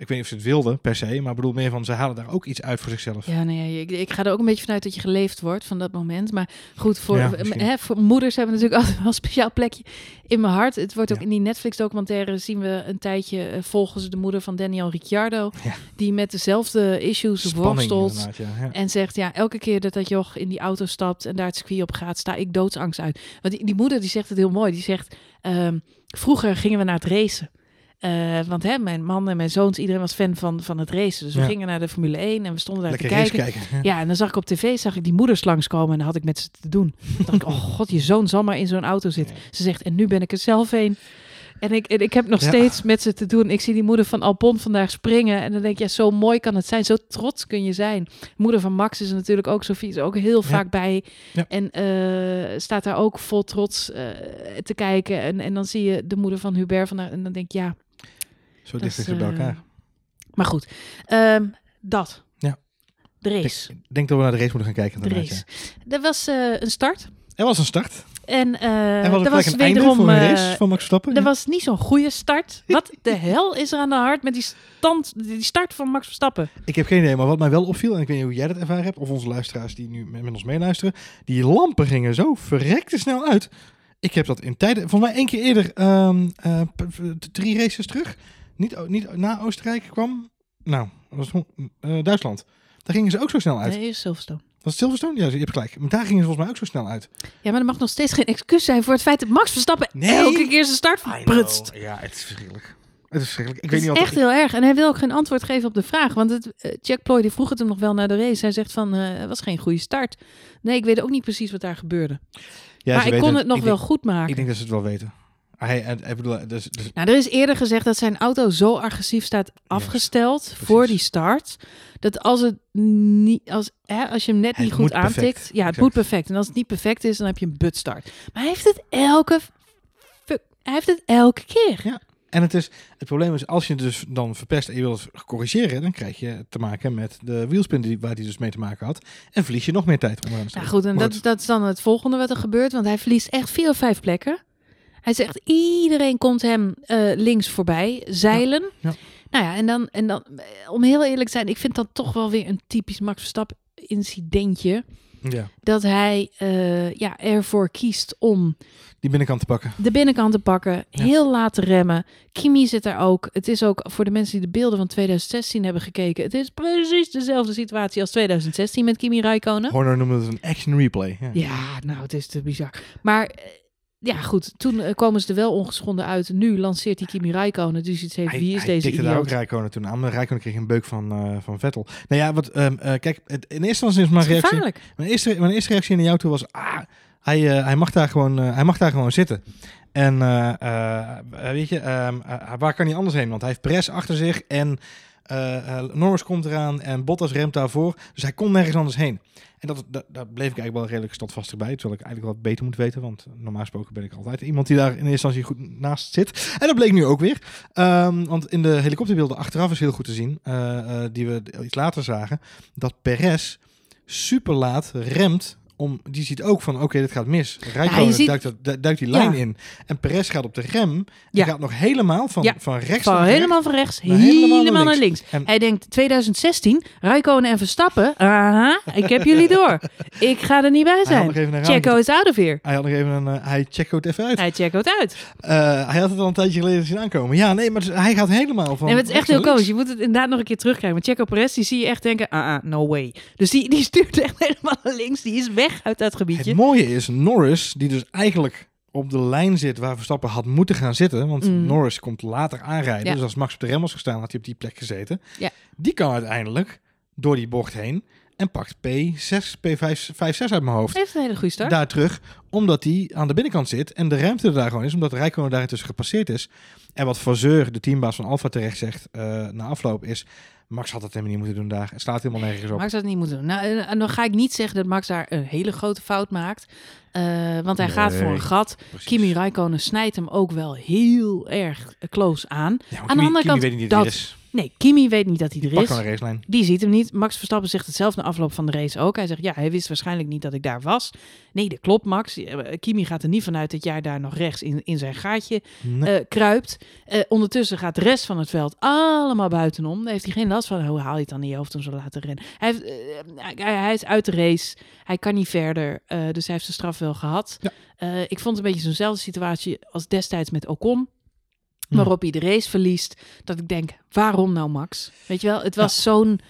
ik weet niet of ze het wilden per se, maar ik bedoel meer van, ze halen daar ook iets uit voor zichzelf. Ja, nee, ik, ik ga er ook een beetje vanuit dat je geleefd wordt van dat moment. Maar goed, voor, Ja, hè, voor moeders hebben natuurlijk altijd wel een speciaal plekje in mijn hart. Het wordt ook Ja. in die Netflix-documentaire zien we een tijdje eh, volgen ze de moeder van Daniel Ricciardo, Ja. die met dezelfde issues Spanning worstelt. En zegt, ja, elke keer dat dat joch in die auto stapt en daar het circuit op gaat, sta ik doodsangst uit. Want die, die moeder die zegt het heel mooi. Die zegt, ehm, vroeger gingen we naar het racen. Eh, want hè, mijn man en mijn zoons, iedereen was fan van, van het racen. Dus we Ja. gingen naar de Formule 1 en we stonden daar Lekker te kijken. kijken. Ja, en dan zag ik op tv, zag ik die moeders langskomen en dan had ik met ze te doen. Dan dacht ik, oh god, je zoon zal maar in zo'n auto zitten. Ze zegt, en nu ben ik er zelf heen. En ik, en ik heb nog Ja. steeds met ze te doen. Ik zie die moeder van Alpon vandaag springen. En dan denk je, ja, zo mooi kan het zijn. Zo trots kun je zijn. Moeder van Max is er natuurlijk ook, Sofie is ook heel Ja. vaak bij. En eh, staat daar ook vol trots eh, te kijken. En, en dan zie je de moeder van Hubert vandaag. En dan denk je, ja, Zo dicht het bij eh, elkaar. Maar goed, Ehm, dat. Ja. De Ik race. denk dat we naar de race moeten gaan kijken. De race. Er was eh, een start. ja. Er was een start. En eh Er was er was een einde wederom... voor een eh, race van Max Verstappen. er was niet zo'n goede start. Wat de hel is er aan de hart met die, stand, die start van Max Verstappen? Ik heb geen idee, maar wat mij wel opviel, en ik weet niet hoe jij dat ervaren hebt, of onze luisteraars die nu met, met ons meeluisteren, die lampen gingen zo verrekte snel uit. Ik heb dat in tijden, volgens mij één keer eerder, ehm, eh, drie races terug, niet, niet na Oostenrijk kwam, nou, dat was eh, Duitsland. Daar gingen ze ook zo snel uit. Nee, is Silverstone. Was het Silverstone? Ja, je hebt gelijk. Maar daar gingen ze volgens mij ook zo snel uit. Ja, maar er mag nog steeds geen excuus zijn voor het feit dat Max Verstappen Nee. elke keer zijn start verprutst. Ja, het is verschrikkelijk. Het is verschrikkelijk. Ik Het weet is niet echt heel erg. En hij wil ook geen antwoord geven op de vraag. Want het, eh, Jack Ploy die vroeg het hem nog wel naar de race. Hij zegt van, eh, het was geen goede start. Nee, ik weet ook niet precies wat daar gebeurde. Ja, maar ik kon het nog wel denk- goed maken. Ik denk dat ze het wel weten. Hij, hij, bedoel, dus, dus, Nou, er is eerder gezegd dat zijn auto zo agressief staat afgesteld voor die start. Dat als het niet, als, hè, als je hem net niet goed perfect. aantikt. Ja, het Exact. moet perfect. En als het niet perfect is, dan heb je een butstart. Maar hij heeft het elke. Hij heeft het elke keer. Ja. En het, is, het probleem is, als je dus dan verpest en je wilt corrigeren, dan krijg je te maken met de wielspin die, waar hij dus mee te maken had. En verlies je nog meer tijd onderaan de Nou goed, en dat, dat is dan het volgende wat er gebeurt. Want hij verliest echt vier of vijf plekken. Hij zegt, iedereen komt hem eh, links voorbij, zeilen. Ja, ja. Nou ja, en dan, en dan, eh, om heel eerlijk te zijn, ik vind dat toch wel weer een typisch Max Verstappen incidentje. Ja, Dat hij eh, ja, ervoor kiest om die binnenkant te pakken. de binnenkant te pakken, Ja. heel laat te remmen. Kimi zit er ook. Het is ook voor de mensen die de beelden van 2016 hebben gekeken. Het is precies dezelfde situatie als 2016 met Kimi Räikkönen. Horner noemde het een action replay. Ja. Ja, nou, het is te bizar. Maar ja, goed. Toen eh, komen ze er wel ongeschonden uit. Nu lanceert hij Kimi Räikkönen. Dus iets heeft, Hij, wie is hij deze tikte daar ook idioot? Rijkonen toen aan. Maar Rijkonen kreeg een beuk van, eh, van Vettel. Nou ja, wat, ehm, eh, kijk, het, in eerste instantie is mijn is reactie... gevaarlijk. Mijn eerste, mijn eerste reactie naar jou toe was... Ah, hij, hij, mag daar gewoon, hij mag daar gewoon zitten. En weet je, ehm, eh, waar kan hij anders heen? Want hij heeft Perez achter zich en Norris komt eraan en Bottas remt daarvoor. Dus hij kon nergens anders heen. En dat, bleef ik eigenlijk wel redelijk standvastig bij. Terwijl ik eigenlijk wat beter moet weten. Want normaal gesproken ben ik altijd iemand die daar in eerste instantie goed naast zit. En dat bleek nu ook weer. Ehm, want in de helikopterbeelden achteraf is heel goed te zien. eh, eh, die we iets later zagen. Dat Perez super laat remt. Om, die ziet ook van, oké, dit gaat mis. Rijkonen je ziet- duikt, dat- du- duikt die lijn Ja. in. En Perez gaat op de rem. En Ja. gaat nog helemaal van, Ja. van rechts Van naar rechts. helemaal van rechts, naar helemaal, helemaal naar naar links. En- Hij denkt 2016, Räikkönen en Verstappen. Aha, ik heb jullie door. Ik ga er niet bij zijn. Checo raam- is out of here. Hij had nog even een... eh, hij checkt het even uit. Hij checkt het uit. Eh, hij had het al een tijdje geleden zien aankomen. Ja, nee, maar hij gaat helemaal van Nee, maar het is echt heel komisch. Je moet het inderdaad nog een keer terugkrijgen. Want Checo Perez, die zie je echt denken, ah, ah, no way. Dus die, die stuurt echt helemaal naar links. Die is weg uit dat gebiedje. Het mooie is, Norris, die dus eigenlijk op de lijn zit waar Verstappen had moeten gaan zitten. Want Mm. Norris komt later aanrijden. Ja. Dus als Max op de rem was gestaan, had hij op die plek gezeten. Ja. Die kan uiteindelijk door die bocht heen en pakt P6, P5, 5, 6 uit mijn hoofd. Heeft een hele goede start. Daar terug, omdat hij aan de binnenkant zit en de ruimte er daar gewoon is, omdat Rijkonen daar intussen gepasseerd is. En wat Vasseur, de teambaas van Alfa, terecht zegt eh, na afloop is, Max had het helemaal niet moeten doen daar. Het slaat helemaal nergens op. Max had het niet moeten doen. Nou, en- en dan ga ik niet zeggen dat Max daar een hele grote fout maakt. Eh, want hij Nee. gaat voor een gat. Precies. Kimi Räikkönen snijdt hem ook wel heel erg eh, close aan. Ja, aan de andere Kimi kant, weet niet dat is. Nee, Kimi weet niet dat hij er is. gewoon een racelijn. Die ziet hem niet. Max Verstappen zegt het zelf na afloop van de race ook. Hij zegt, ja, hij wist waarschijnlijk niet dat ik daar was. Nee, dat klopt, Max. Eh, Kimi gaat er niet vanuit dat jij daar nog rechts in, in zijn gaatje Nee. eh, kruipt. Eh, ondertussen gaat de rest van het veld allemaal buitenom. Daar heeft hij geen last van. Hoe haal je het dan in je hoofd om zo laten rennen? Hij, heeft, eh, hij, hij is uit de race. Hij kan niet verder. eh, dus hij heeft zijn straf wel gehad. Ja. Eh, ik vond het een beetje zo'nzelfde situatie als destijds met Ocon. Ja. Waarop hij de race verliest. Dat ik denk, waarom nou Max? Weet je wel, het was zo'n...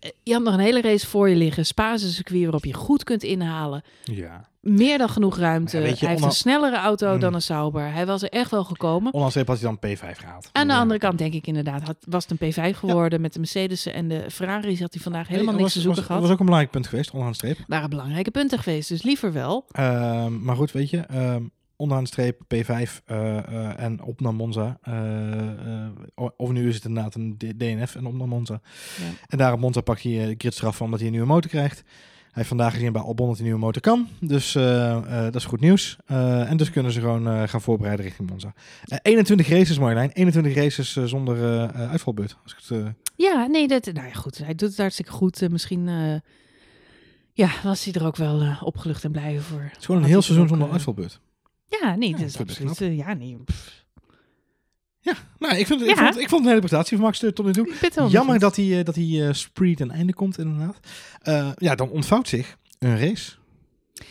eh, Je had nog een hele race voor je liggen. Spa is een circuit waarop je goed kunt inhalen. ja. Meer dan genoeg ruimte. Ja, je, hij heeft een snellere auto Hmm. dan een Sauber. Hij was er echt wel gekomen. Ondanks had hij dan P5 gehaald. Aan de Ja. andere kant denk ik inderdaad, had, was het een P5 geworden met de Mercedes en de Ferraris had hij vandaag helemaal Nee, niks was, te zoeken was, gehad. was ook een belangrijk punt geweest, onderaan de streep. waren belangrijke punten geweest, dus liever wel. Ehm, maar goed, weet je, ehm, onderaan de streep P5 eh, eh, en op naar Monza. Eh, of nu is het inderdaad een DNF en op naar Monza. Ja. En daar op Monza eh, de gridstraf van omdat hij een nieuwe motor krijgt. Hij heeft vandaag gezien bij Albon dat hij een nieuwe motor kan. Dus dat is goed nieuws. En dus kunnen ze gewoon gaan voorbereiden richting Monza. Eh, 21 races, Marjolein. 21 races zonder uitvalbeurt. Als ik het, Ja, nee, dat, nou ja, goed. Hij doet het hartstikke goed. Misschien ja, was hij er ook wel opgelucht en blij voor. het is gewoon een heel seizoen ook, zonder uitvalbeurt. Ja, nee, dat Ja, is dat ik absoluut. eh, ja, nee. pff. Nou, ik, vind, ik, Ja. vond, ik vond het een hele prestatie van Max tot nu toe. Jammer dat hij, eh, dat hij eh, spree ten einde komt, inderdaad. Ja, dan ontvouwt zich een race.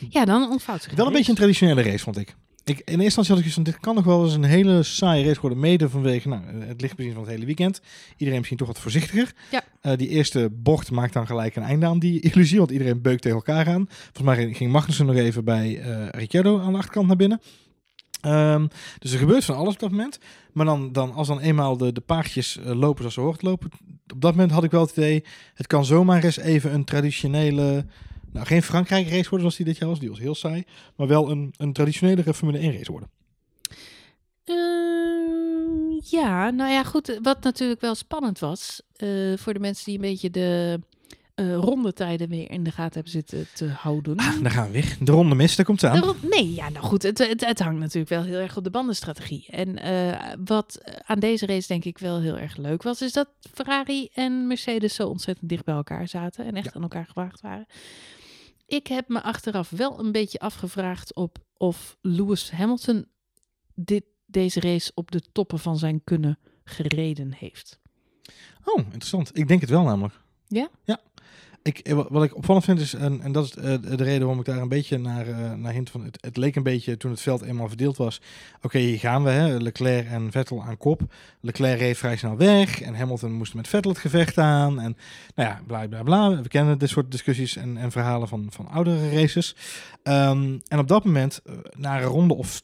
Ja, dan ontvouwt zich. Wel een beetje een traditionele race, vond ik. Ik in eerste instantie had ik van, dit kan nog wel eens een hele saaie race worden. Mede vanwege nou, het lichtbezien van het hele weekend. Iedereen misschien toch wat voorzichtiger. Ja. Eh, die eerste bocht maakt dan gelijk een einde aan die illusie, want iedereen beukt tegen elkaar aan. Volgens mij ging Magnussen nog even bij eh Ricciardo aan de achterkant naar binnen. Ehm, dus er gebeurt van alles op dat moment. Maar dan, dan als dan eenmaal de, de paardjes eh, lopen zoals ze hoort lopen, op dat moment had ik wel het idee, het kan zomaar eens even een traditionele, nou geen Frankrijk race worden zoals die dit jaar was, die was heel saai, maar wel een, een traditionelere Formule 1 race worden. Ja, nou ja, goed. Wat natuurlijk wel spannend was eh, voor de mensen die een beetje de eh, rondetijden weer in de gaten hebben zitten te houden. Ah, daar gaan we weer. De ronde mis, daar komt ze aan. Nee, ja, nou goed, het, het, het hangt natuurlijk wel heel erg op de bandenstrategie. En eh, wat aan deze race denk ik wel heel erg leuk was, is dat Ferrari en Mercedes zo ontzettend dicht bij elkaar zaten en echt aan elkaar gewaagd waren. Ik heb me achteraf wel een beetje afgevraagd op of Lewis Hamilton dit, deze race op de toppen van zijn kunnen gereden heeft. Oh, interessant. Ik denk het wel namelijk. Ja? Ja. Eh, wa- wat ik opvallend vind is, en, en dat is eh, de reden waarom ik daar een beetje naar, eh, naar hint van, het, het leek een beetje toen het veld eenmaal verdeeld was. Oké, hier gaan we, hè, Leclerc en Vettel aan kop. Leclerc reed vrij snel weg en Hamilton moest met Vettel het gevecht aan. En nou ja, bla bla bla. We kennen dit soort discussies en, en verhalen van, van oudere races. Ehm, en op dat moment, na een ronde of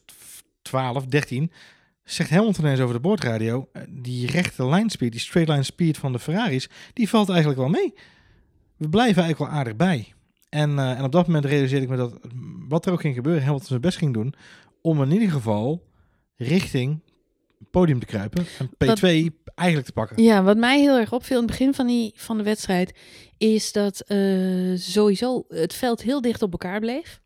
12, 13, zegt Hamilton eens over de boordradio, die rechte line speed, die straight line speed van de Ferraris, die valt eigenlijk wel mee. We blijven eigenlijk wel aardig bij. En, eh, en op dat moment realiseerde ik me dat wat er ook ging gebeuren, Hamilton zijn best ging doen om in ieder geval richting podium te kruipen en P2 eigenlijk te pakken. Ja, wat mij heel erg opviel in het begin van, die, van de wedstrijd, is dat eh, sowieso het veld heel dicht op elkaar bleef.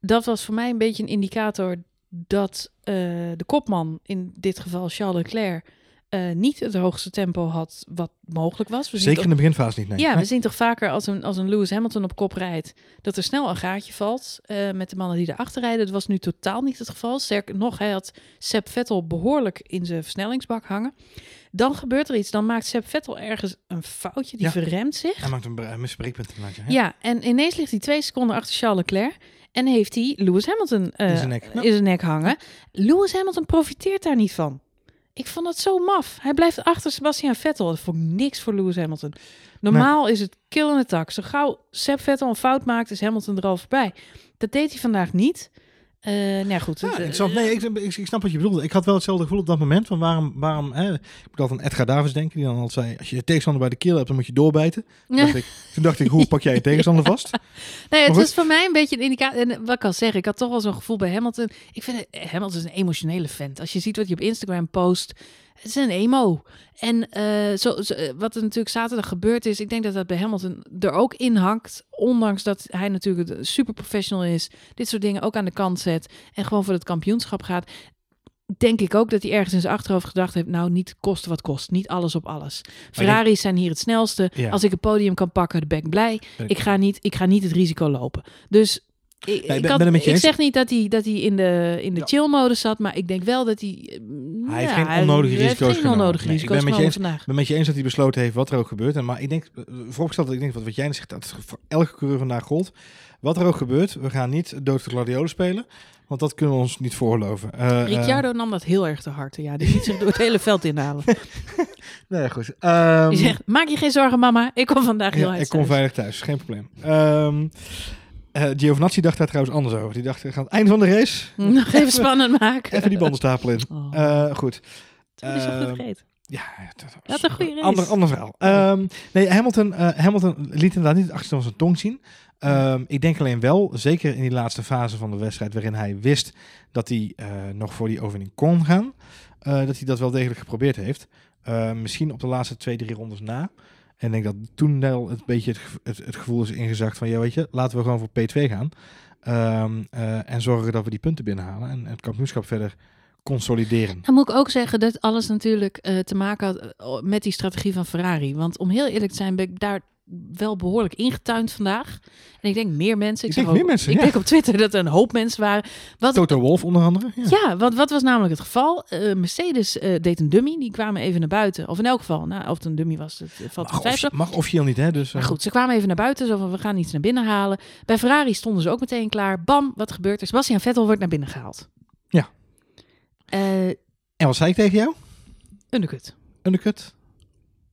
Dat was voor mij een beetje een indicator dat eh, de kopman, in dit geval Charles Leclerc, eh, niet het hoogste tempo had wat mogelijk was. We Zeker in de beginfase niet. Nee. ja, Nee. we zien toch vaker als een, als een Lewis Hamilton op kop rijdt, dat er snel een gaatje valt eh, met de mannen die erachter rijden. Dat was nu totaal niet het geval. Sterker nog, hij had Seb Vettel behoorlijk in zijn versnellingsbak hangen. Dan gebeurt er iets. Dan maakt Seb Vettel ergens een foutje. Die Ja. verremt zich. Hij maakt een bre- misbreekpunt. Ja. Ja, en ineens ligt hij twee seconden achter Charles Leclerc. En heeft hij Lewis Hamilton eh, In zijn nek. Ja. in zijn nek hangen. Lewis Hamilton profiteert daar niet van. Ik vond het zo maf. Hij blijft achter Sebastian Vettel. Dat vond ik niks voor Lewis Hamilton. Normaal is het kill in de tak. Zo gauw Seb Vettel een fout maakt, is Hamilton er al voorbij. Dat deed hij vandaag niet. Eh nou ja, goed. Ja, het, eh. Nee, ik, ik, ik snap wat je bedoelde. Ik had wel hetzelfde gevoel op dat moment. Van waarom, waarom hè, ik moet altijd aan Edgar Davids denken. Die dan altijd zei, als je je tegenstander bij de keel hebt, dan moet je doorbijten. Toen dacht ik, toen dacht ik hoe pak jij je tegenstander vast? Nee, het was voor mij een beetje een indicatie. En wat ik al zeg, ik had toch wel zo'n gevoel bij Hamilton. Ik vind Hamilton is een emotionele vent. Als je ziet wat hij op Instagram post, het is een emo. En eh, zo, zo, eh, wat er natuurlijk zaterdag gebeurd is, ik denk dat dat bij Hamilton er ook in hangt. Ondanks dat hij natuurlijk super professional is, dit soort dingen ook aan de kant zet en gewoon voor het kampioenschap gaat. Denk ik ook dat hij ergens in zijn achterhoofd gedacht heeft: Nou, niet kosten wat kost, niet alles op alles. Ferraris zijn hier het snelste. Ja. Als ik een podium kan pakken, dan ben ik blij. Ik ga niet, ik ga niet het risico lopen. Dus ik, ik ben- ik, ben had- het met je ik eens. zeg niet dat hij, dat hij in de, in de Ja. chill-modus zat, maar ik denk wel dat hij... eh, Hij heeft geen onnodige hij heeft risico's geen genomen. onnodige Nee, ik risico's ben met je eens. vandaag. Ik ben met je eens dat hij besloten heeft wat er ook gebeurt. En, maar ik denk, eh, vooropgesteld dat ik denk wat, wat jij net zegt, dat het voor elke coureur vandaag gold. Wat er ook gebeurt, we gaan niet dood de gladiolen spelen. Want dat kunnen we ons niet voorloven. Eh, eh, Ricciardo nam dat heel erg te hard. Ja, die liet zich door het hele veld inhalen. nee, goed. Ehm, Die zegt, maak je geen zorgen mama, ik kom vandaag heel ja, hard ik kom veilig thuis, geen probleem. Ehm eh, Giovinazzi dacht daar trouwens anders over. Die dacht, we gaan aan het einde van de race Nog even spannend maken. even die bandenstapel in. Oh, Eh, goed. toen is goed ehm. Ja, dat Dat is een goede race. Ander, ander verhaal. Ehm, nee, Hamilton, eh, Hamilton liet inderdaad niet het achterste van zijn tong zien. Ehm, ik denk alleen wel, zeker in die laatste fase van de wedstrijd, waarin hij wist dat hij nog voor die overwinning kon gaan, dat hij dat wel degelijk geprobeerd heeft. Misschien op de laatste twee, drie rondes na. En ik denk dat toen wel het beetje het, het gevoel is ingezakt van, ja weet je, laten we gewoon voor P2 gaan. Ehm, eh, en zorgen dat we die punten binnenhalen en het kampioenschap verder consolideren. Dan moet ik ook zeggen dat alles natuurlijk eh, te maken had eh, met die strategie van Ferrari. Want om heel eerlijk te zijn ben ik daar wel behoorlijk ingetuind vandaag. En ik denk meer mensen. Ik zag denk ook- mensen, Ik ja. denk op Twitter dat er een hoop mensen waren. Wat, Toto Wolf onder andere. Ja. ja, want wat was namelijk het geval? Eh, Mercedes eh, deed een dummy. Die kwamen even naar buiten. Of in elk geval, nou, of het een dummy was, eh, valt te Mag, of, mag officieel niet, hè? Dus, eh, Maar goed, ze kwamen even naar buiten. Zo van, we gaan iets naar binnen halen. Bij Ferrari stonden ze ook meteen klaar. Bam, wat gebeurt er? Sebastian Vettel wordt naar binnen gehaald. Ja. Eh En wat zei ik tegen jou? undercut. Undercut.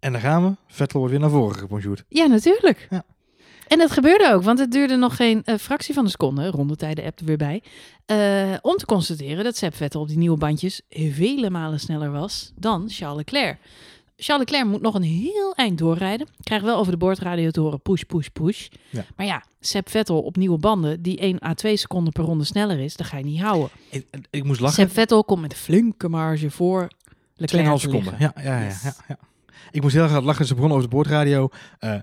En daar gaan we. Vettel wordt weer naar voren gebonjourd. Ja, natuurlijk. Ja. En dat gebeurde ook, want het duurde nog geen eh, fractie van een seconde, rondetijden app er weer bij, eh, om te constateren dat Seb Vettel op die nieuwe bandjes vele malen sneller was dan Charles Leclerc. Charles Leclerc moet nog een heel eind doorrijden. Krijgt wel over de boordradio te horen push, push, push. Ja. Maar ja, Seb Vettel op nieuwe banden, die 1 à 2 seconden per ronde sneller is, dat ga je niet houden. Ik, ik moest lachen. Seb Vettel komt met een flinke marge voor Leclerc 2,5 te seconden. Ja, ja, ja, ja. Ik moest heel erg hard lachen. Ze begonnen over de boordradio. eh,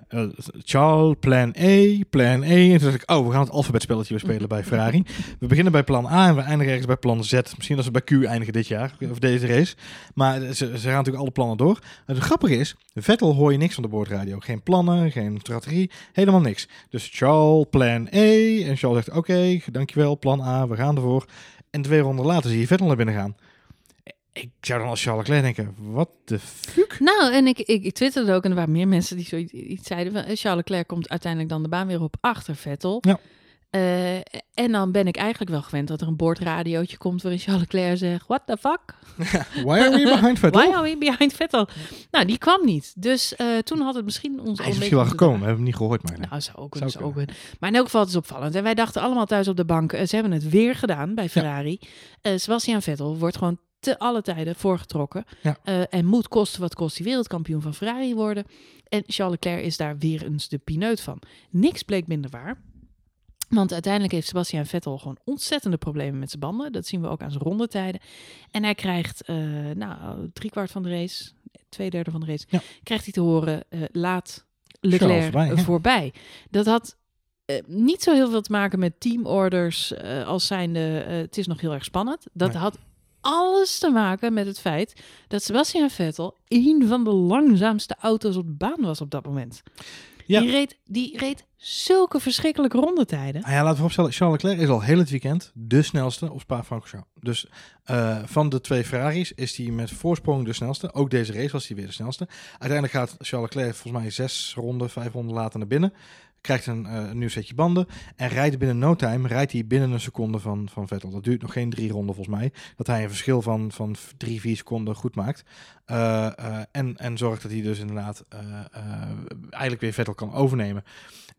Charles, plan E, plan E. En toen dacht ik, oh, we gaan het alfabetspelletje weer spelen bij Ferrari. We beginnen bij plan A en we eindigen ergens bij plan Z. Misschien dat ze bij Q eindigen dit jaar, of deze race. Maar ze, ze gaan natuurlijk alle plannen door. Het grappige is, Vettel hoor je niks van de boordradio. Geen plannen, geen strategie, helemaal niks. Dus Charles, plan E. En Charles zegt, oké, dankjewel, plan A, we gaan ervoor. En twee ronden later zie je Vettel naar binnen gaan. Ik zou dan als Charles Leclerc denken, wat de fuck? Nou, en ik, ik, ik twitterde ook en er waren meer mensen die zoiets iets zeiden. Van, eh, Charles Leclerc komt uiteindelijk dan de baan weer op achter Vettel. Ja. Eh, en dan ben ik eigenlijk wel gewend dat er een boordradiootje komt waarin Charles Leclerc zegt, what the fuck? Why are we behind Vettel? Why are we behind Vettel? Nou, die kwam niet. Dus eh, toen had het misschien ons Hij is misschien wel gekomen, we hebben hem niet gehoord. Maar Nou, zou ook Zou zou ook. Maar in elk geval, het is opvallend. En wij dachten allemaal thuis op de bank, ze hebben het weer gedaan bij Ferrari. Eh, Sebastian Vettel wordt gewoon te alle tijden voorgetrokken. Ja. Eh, en moet kosten wat kost die wereldkampioen van Ferrari worden. En Charles Leclerc is daar weer eens de pineut van. Niks bleek minder waar. Want uiteindelijk heeft Sebastian Vettel gewoon ontzettende problemen met zijn banden. Dat zien we ook aan zijn rondetijden. En hij krijgt, eh nou, driekwart van de race, twee derde van de race, Ja. krijgt hij te horen, eh, laat Leclerc voorbij. Dat had niet zo heel veel te maken met teamorders als zijnde, het is nog heel erg spannend. Dat Nee. had alles te maken met het feit dat Sebastian Vettel een van de langzaamste auto's op de baan was op dat moment. Ja. Die, reed, die reed zulke verschrikkelijke rondetijden. Ah ja, laten we vooropstellen, Charles Leclerc is al heel het weekend de snelste op Spa-Francorchamps. Dus eh, van de twee Ferraris is hij met voorsprong de snelste. Ook deze race was hij weer de snelste. Uiteindelijk gaat Charles Leclerc volgens mij zes ronden, vijf ronden later naar binnen. Krijgt een, eh, een nieuw setje banden en rijdt binnen no time, rijdt hij binnen een seconde van, van Vettel. Dat duurt nog geen drie ronden volgens mij. Dat hij een verschil van, van drie, vier seconden goed maakt. Eh, eh, en, en zorgt dat hij dus inderdaad eigenlijk weer Vettel kan overnemen.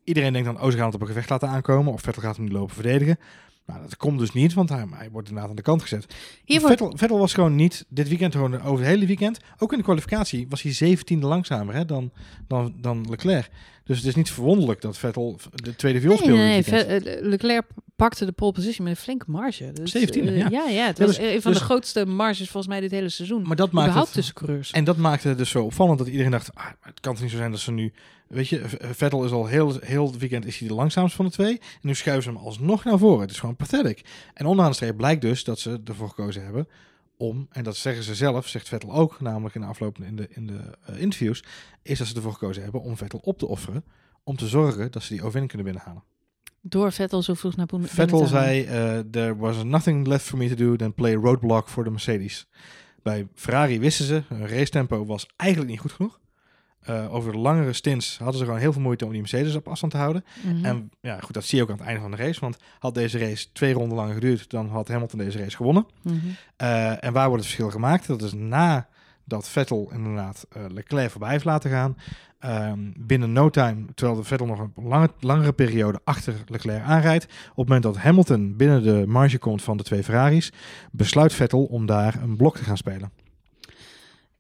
Iedereen denkt dan, oh, ze gaan het op een gevecht laten aankomen. Of Vettel gaat hem nu lopen verdedigen. Nou, dat komt dus niet, want hij, hij wordt inderdaad aan de kant gezet. Hier wordt, Vettel, Vettel was gewoon niet dit weekend, gewoon over het hele weekend. Ook in de kwalificatie was hij 17e langzamer hè, dan, dan, dan Leclerc. Dus het is niet verwonderlijk dat Vettel de tweede viool speelde. nee, eh, Leclerc pakte de pole position met een flinke marge. Dus, 17e, eh, ja. ja, ja, het Ja, was dus- een van dus- de grootste marges volgens mij dit hele seizoen. maar dat maakt het, tussen coureurs. En dat maakte het dus zo opvallend dat iedereen dacht, ah, het kan toch niet zo zijn dat ze nu... Weet je, V- Vettel is al heel, heel het weekend is hij de langzaamste van de twee. En nu schuiven ze hem alsnog naar voren. Het is gewoon pathetic. En onderaan de streep blijkt dus dat ze ervoor gekozen hebben om, en dat zeggen ze zelf, zegt Vettel ook, namelijk in de afloop in de, in de eh, interviews, is dat ze ervoor gekozen hebben om Vettel op te offeren. Om te zorgen dat ze die overwinning kunnen binnenhalen. Door Vettel zo vroeg naar binnen Vettel zei, eh there was nothing left for me to do than play roadblock for the Mercedes. Bij Ferrari wisten ze, hun racetempo was eigenlijk niet goed genoeg. Eh, over de langere stints hadden ze gewoon heel veel moeite om die Mercedes op afstand te houden. Mhm. En ja, goed, dat zie je ook aan het einde van de race. Want had deze race twee ronden langer geduurd, dan had Hamilton deze race gewonnen. Mhm. Eh, en waar wordt het verschil gemaakt? Dat is nadat Vettel inderdaad eh, Leclerc voorbij heeft laten gaan. Ehm, binnen no time, terwijl de Vettel nog een lange, langere periode achter Leclerc aanrijdt. Op het moment dat Hamilton binnen de marge komt van de twee Ferraris, besluit Vettel om daar een blok te gaan spelen.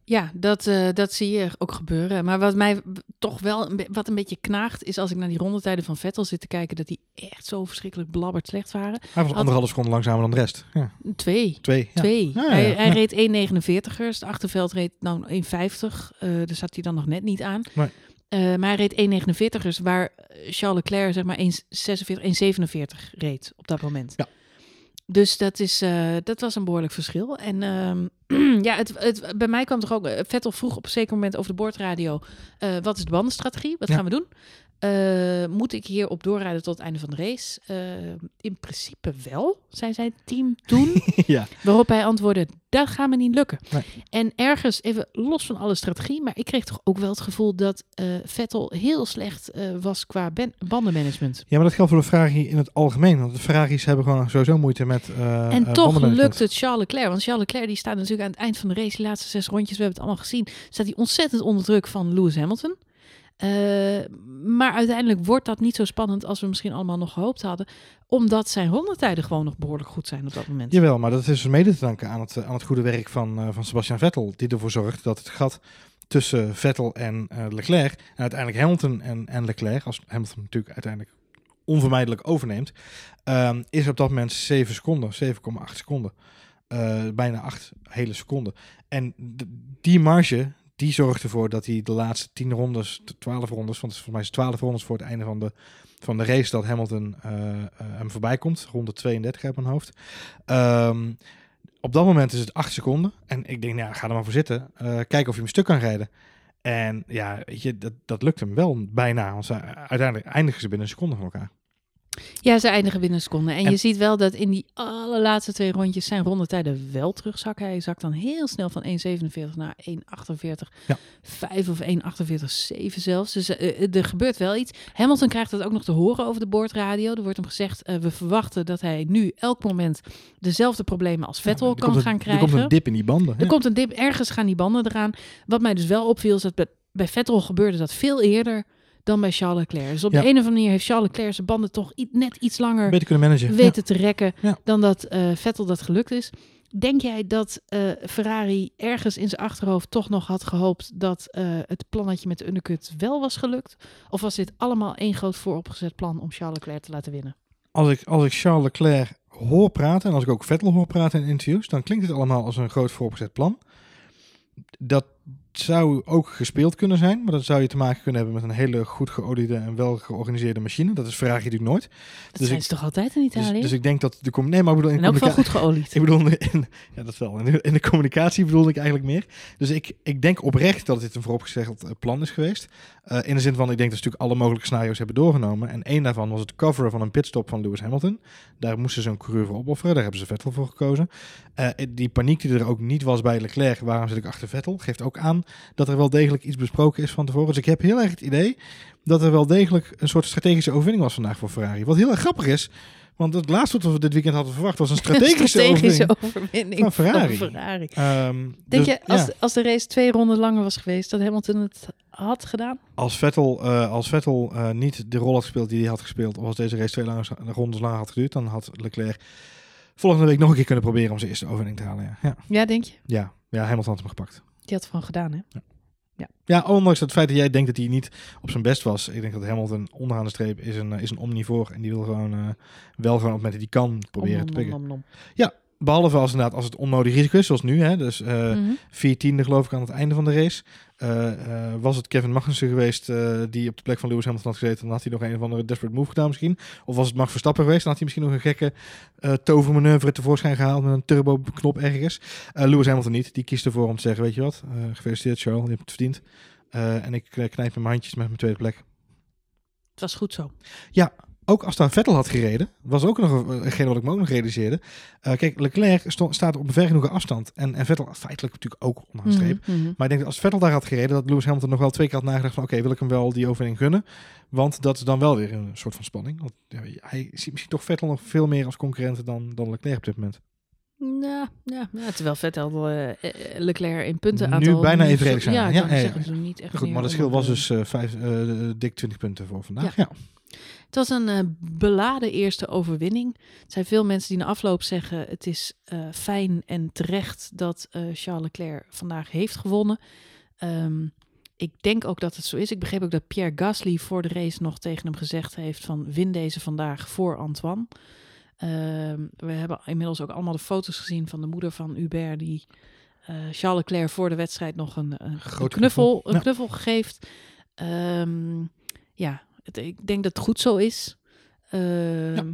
Ja, dat, eh, dat zie je ook gebeuren. Maar wat mij toch wel wat een beetje knaagt, is als ik naar die rondetijden van Vettel zit te kijken, dat die echt zo verschrikkelijk blabberd slecht waren. Hij was anderhalve seconde langzamer dan de rest. Ja, Twee. twee. Ja. Twee. Ja, hij hij reed 1,49ers. De achterveld reed nou 1,50. Eh daar zat hij dan nog net niet aan. Nee. Eh, maar hij reed 1,49ers, waar Charles Leclerc zeg maar 1,46, 1,47 reed op dat moment. Ja. Dus dat, is, eh, dat was een behoorlijk verschil. En ehm, ja, het, het, bij mij kwam toch ook... eh, Vettel vroeg op een zeker moment over de boordradio... eh, wat is de bandenstrategie? Wat Ja. gaan we doen? Eh, moet ik hierop doorrijden tot het einde van de race? Eh, in principe wel, zei zijn team toen. ja. Waarop hij antwoordde, dat gaat me niet lukken. Nee. En ergens, even los van alle strategie, maar ik kreeg toch ook wel het gevoel dat eh, Vettel heel slecht was qua bandenmanagement. ja, maar dat geldt voor de Ferrari in het algemeen. Want de Ferraris hebben gewoon sowieso moeite met en toch lukt het Charles Leclerc. Want Charles Leclerc die staat natuurlijk aan het eind van de race, die laatste zes rondjes, we hebben het allemaal gezien, staat hij ontzettend onder druk van Lewis Hamilton. Eh, maar uiteindelijk wordt dat niet zo spannend als we misschien allemaal nog gehoopt hadden. Omdat zijn rondetijden gewoon nog behoorlijk goed zijn op dat moment. Jawel, maar dat is dus mede te danken aan het, eh, aan het goede werk van, eh, van Sebastian Vettel. Die ervoor zorgt dat het gat tussen Vettel en Leclerc, en uiteindelijk Hamilton en, en Leclerc, als Hamilton natuurlijk uiteindelijk onvermijdelijk overneemt, ehm, is op dat moment 7 seconden, 7,8 seconden. Bijna acht hele seconden. En die marge, die zorgt ervoor dat hij de laatste tien rondes, t- twaalf rondes, want het is volgens mij is het twaalf rondes voor het einde van de, van de race dat Hamilton eh, eh, hem voorbij komt. Ronde 32 uit mijn hoofd. Ehm, op dat moment is het acht seconden. En ik denk, nou, ja, ga er maar voor zitten. Eh, kijken of je hem stuk kan rijden. En ja, weet je, dat, dat lukt hem wel bijna. Want uiteindelijk eindigen ze binnen een seconde van elkaar. Ja, ze eindigen binnen een seconde. En, En- je ziet wel dat in die allerlaatste twee rondjes zijn rondetijden wel terugzakken. Hij zakt dan heel snel van 1,47 naar 1,48. Ja. 5 of 1,48,7 zelfs. Dus eh, eh, er gebeurt wel iets. Hamilton krijgt dat ook nog te horen over de boordradio. Er wordt hem gezegd, eh, we verwachten dat hij nu elk moment dezelfde problemen als Vettel Ja, kan een- gaan krijgen. Er komt een dip in die banden. Er ja. komt een dip, ergens gaan die banden eraan. Wat mij dus wel opviel, is dat bij, bij Vettel gebeurde dat veel eerder dan bij Charles Leclerc. Dus op Ja. de een of andere manier heeft Charles Leclerc zijn banden toch net iets langer Beter kunnen managen. weten te rekken Ja. dan dat eh, Vettel dat gelukt is. Denk jij dat eh, Ferrari ergens in zijn achterhoofd toch nog had gehoopt dat eh, het plannetje met de undercut wel was gelukt? Of was dit allemaal één groot vooropgezet plan om Charles Leclerc te laten winnen? als ik, als ik Charles Leclerc hoor praten en als ik ook Vettel hoor praten in interviews, dan klinkt het allemaal als een groot vooropgezet plan. Dat zou ook gespeeld kunnen zijn, maar dat zou je te maken kunnen hebben met een hele goed geoliede en wel georganiseerde machine. Dat is Ferrari natuurlijk nooit. Dat Dus zijn ik- ze toch altijd in Dus, Italië? dus ik denk dat de com- nee, maar ik bedoel in en ook wel goed geolied. Ik bedoel, in, ja, dat wel. In de, in de communicatie bedoelde ik eigenlijk meer. Dus ik, ik denk oprecht dat dit een vooropgesteld eh, plan is geweest. Eh, in de zin van, ik denk dat ze natuurlijk alle mogelijke scenario's hebben doorgenomen. En één daarvan was het coveren van een pitstop van Lewis Hamilton. Daar moesten ze een coureur voor opofferen. Daar hebben ze Vettel voor gekozen. Eh, die paniek die er ook niet was bij Leclerc, waarom zit ik achter Vettel, geeft ook aan dat er wel degelijk iets besproken is van tevoren. Dus ik heb heel erg het idee dat er wel degelijk een soort strategische overwinning was vandaag voor Ferrari. Wat heel erg grappig is, want het laatste wat we dit weekend hadden verwacht was een strategische, strategische overwinning. overwinning van Ferrari. Ferrari. Ehm, Denk dus, je, als, ja, als de race twee ronden langer was geweest, dat Hamilton het had gedaan? als Vettel, eh, als Vettel eh, niet de rol had gespeeld die hij had gespeeld, of als deze race twee lange, rondes langer had geduurd, dan had Leclerc volgende week nog een keer kunnen proberen om zijn eerste overwinning te halen. Ja, ja, Ja, denk je? ja, ja Hamilton had hem gepakt. Die had van gedaan, hè? Ja, ondanks het feit dat jij denkt dat hij niet op zijn best was. Ik denk dat Hamilton onderaan de streep is een, eh, is een omnivoor. En die wil gewoon eh, wel gewoon op momenten die kan proberen Om, te pikken. om, om, Behalve als, inderdaad, als het onnodig risico is, zoals nu. Hè, dus eh. Mhm. vier tiende geloof ik aan het einde van de race. Eh, eh, was het Kevin Magnussen geweest eh, die op de plek van Lewis Hamilton had gezeten, dan had hij nog een of andere desperate move gedaan misschien. Of was het Max Verstappen geweest, dan had hij misschien nog een gekke eh tovermanoeuvre tevoorschijn gehaald met een turbo knop ergens. Eh, Lewis Hamilton niet, die kiest ervoor om te zeggen, weet je wat, eh, gefeliciteerd Charles, je hebt het verdiend. Eh, en ik knijp met mijn handjes met mijn tweede plek. Het was goed zo. Ook als daar Vettel had gereden, was ook nog een- hetgene wat ik me ook nog realiseerde. Eh, kijk, Leclerc staat op een ver genoeg afstand. En, en Vettel feitelijk natuurlijk ook onderaan de streep. Mhm, mhm. Maar ik denk dat als Vettel daar had gereden, dat Lewis Hamilton nog wel twee keer had nagedacht van oké, wil ik hem wel die overwinning gunnen? Want dat is dan wel weer een soort van spanning. Want ja, hij ziet misschien toch Vettel nog veel meer als concurrent dan, dan Leclerc op dit moment. Ja, ja, ja, terwijl Vettel eh, eh, Leclerc in punten Nu aantal bijna niet evenredig zo- zijn. Ja, Ja, ja, ja. niet echt Goed, maar het verschil was dus eh, vijf, eh, dik 20 punten voor vandaag. Ja. Het was een eh, beladen eerste overwinning. Er zijn veel mensen die na afloop zeggen: het is eh, fijn en terecht dat eh, Charles Leclerc vandaag heeft gewonnen. Ehm, ik denk ook dat het zo is. Ik begreep ook dat Pierre Gasly voor de race nog tegen hem gezegd heeft: van win deze vandaag voor Antoine. Ehm, we hebben inmiddels ook allemaal de foto's gezien van de moeder van Hubert die Charles Leclerc voor de wedstrijd nog een, een, knuffel, een Ja. knuffel geeft. Ehm, ja, het, ik denk dat het goed zo is. Ehm,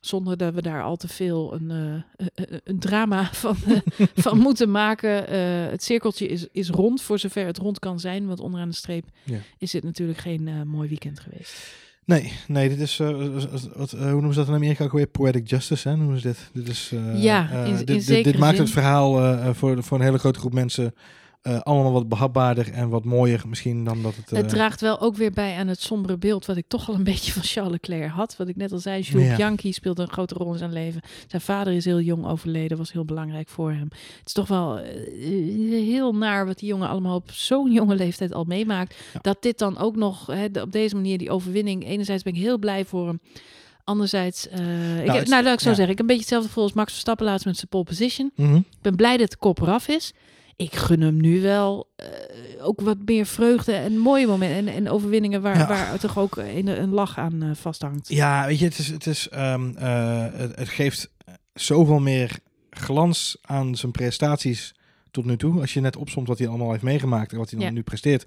Zonder dat we daar al te veel een, eh, een- een drama van, eh, van moeten maken. Eh, het cirkeltje is, is rond, voor zover het rond kan zijn. Want onderaan de streep Ja. is dit natuurlijk geen eh, mooi weekend geweest. Nee, nee, dit is, eh, wat, eh, hoe noemen ze dat in Amerika ook weer? Poetic justice, hè? Noemen ze dit? Dit is, eh, Ja, eh, in- in dit, dit, maakt het verhaal eh, voor, voor een hele grote groep mensen eh, allemaal wat behapbaarder en wat mooier misschien dan dat het... eh, Het draagt wel ook weer bij aan het sombere beeld wat ik toch al een beetje van Charles Leclerc had. Wat ik net al zei, Jules Ja. Bianchi speelde een grote rol in zijn leven. Zijn vader is heel jong overleden, was heel belangrijk voor hem. Het is toch wel eh, heel naar wat die jongen allemaal op zo'n jonge leeftijd al meemaakt. Ja. Dat dit dan ook nog op deze manier, die overwinning. Enerzijds ben ik heel blij voor hem. Anderzijds, eh, ik, het heb- nou laat ik zo ja. zeggen, ik heb een beetje hetzelfde gevoel als Max Verstappen laatst met zijn pole position. mhm. Ik ben blij dat de kop eraf is. Ik gun hem nu wel eh, ook wat meer vreugde en mooie momenten en, en overwinningen waar, Ja. waar toch ook een, een lach aan eh, vasthangt. Ja, weet je, het, is, het, is, ehm, eh, het, het geeft zoveel meer glans aan zijn prestaties tot nu toe. Als je net opsomt wat hij allemaal heeft meegemaakt en wat hij dan Ja. nu presteert.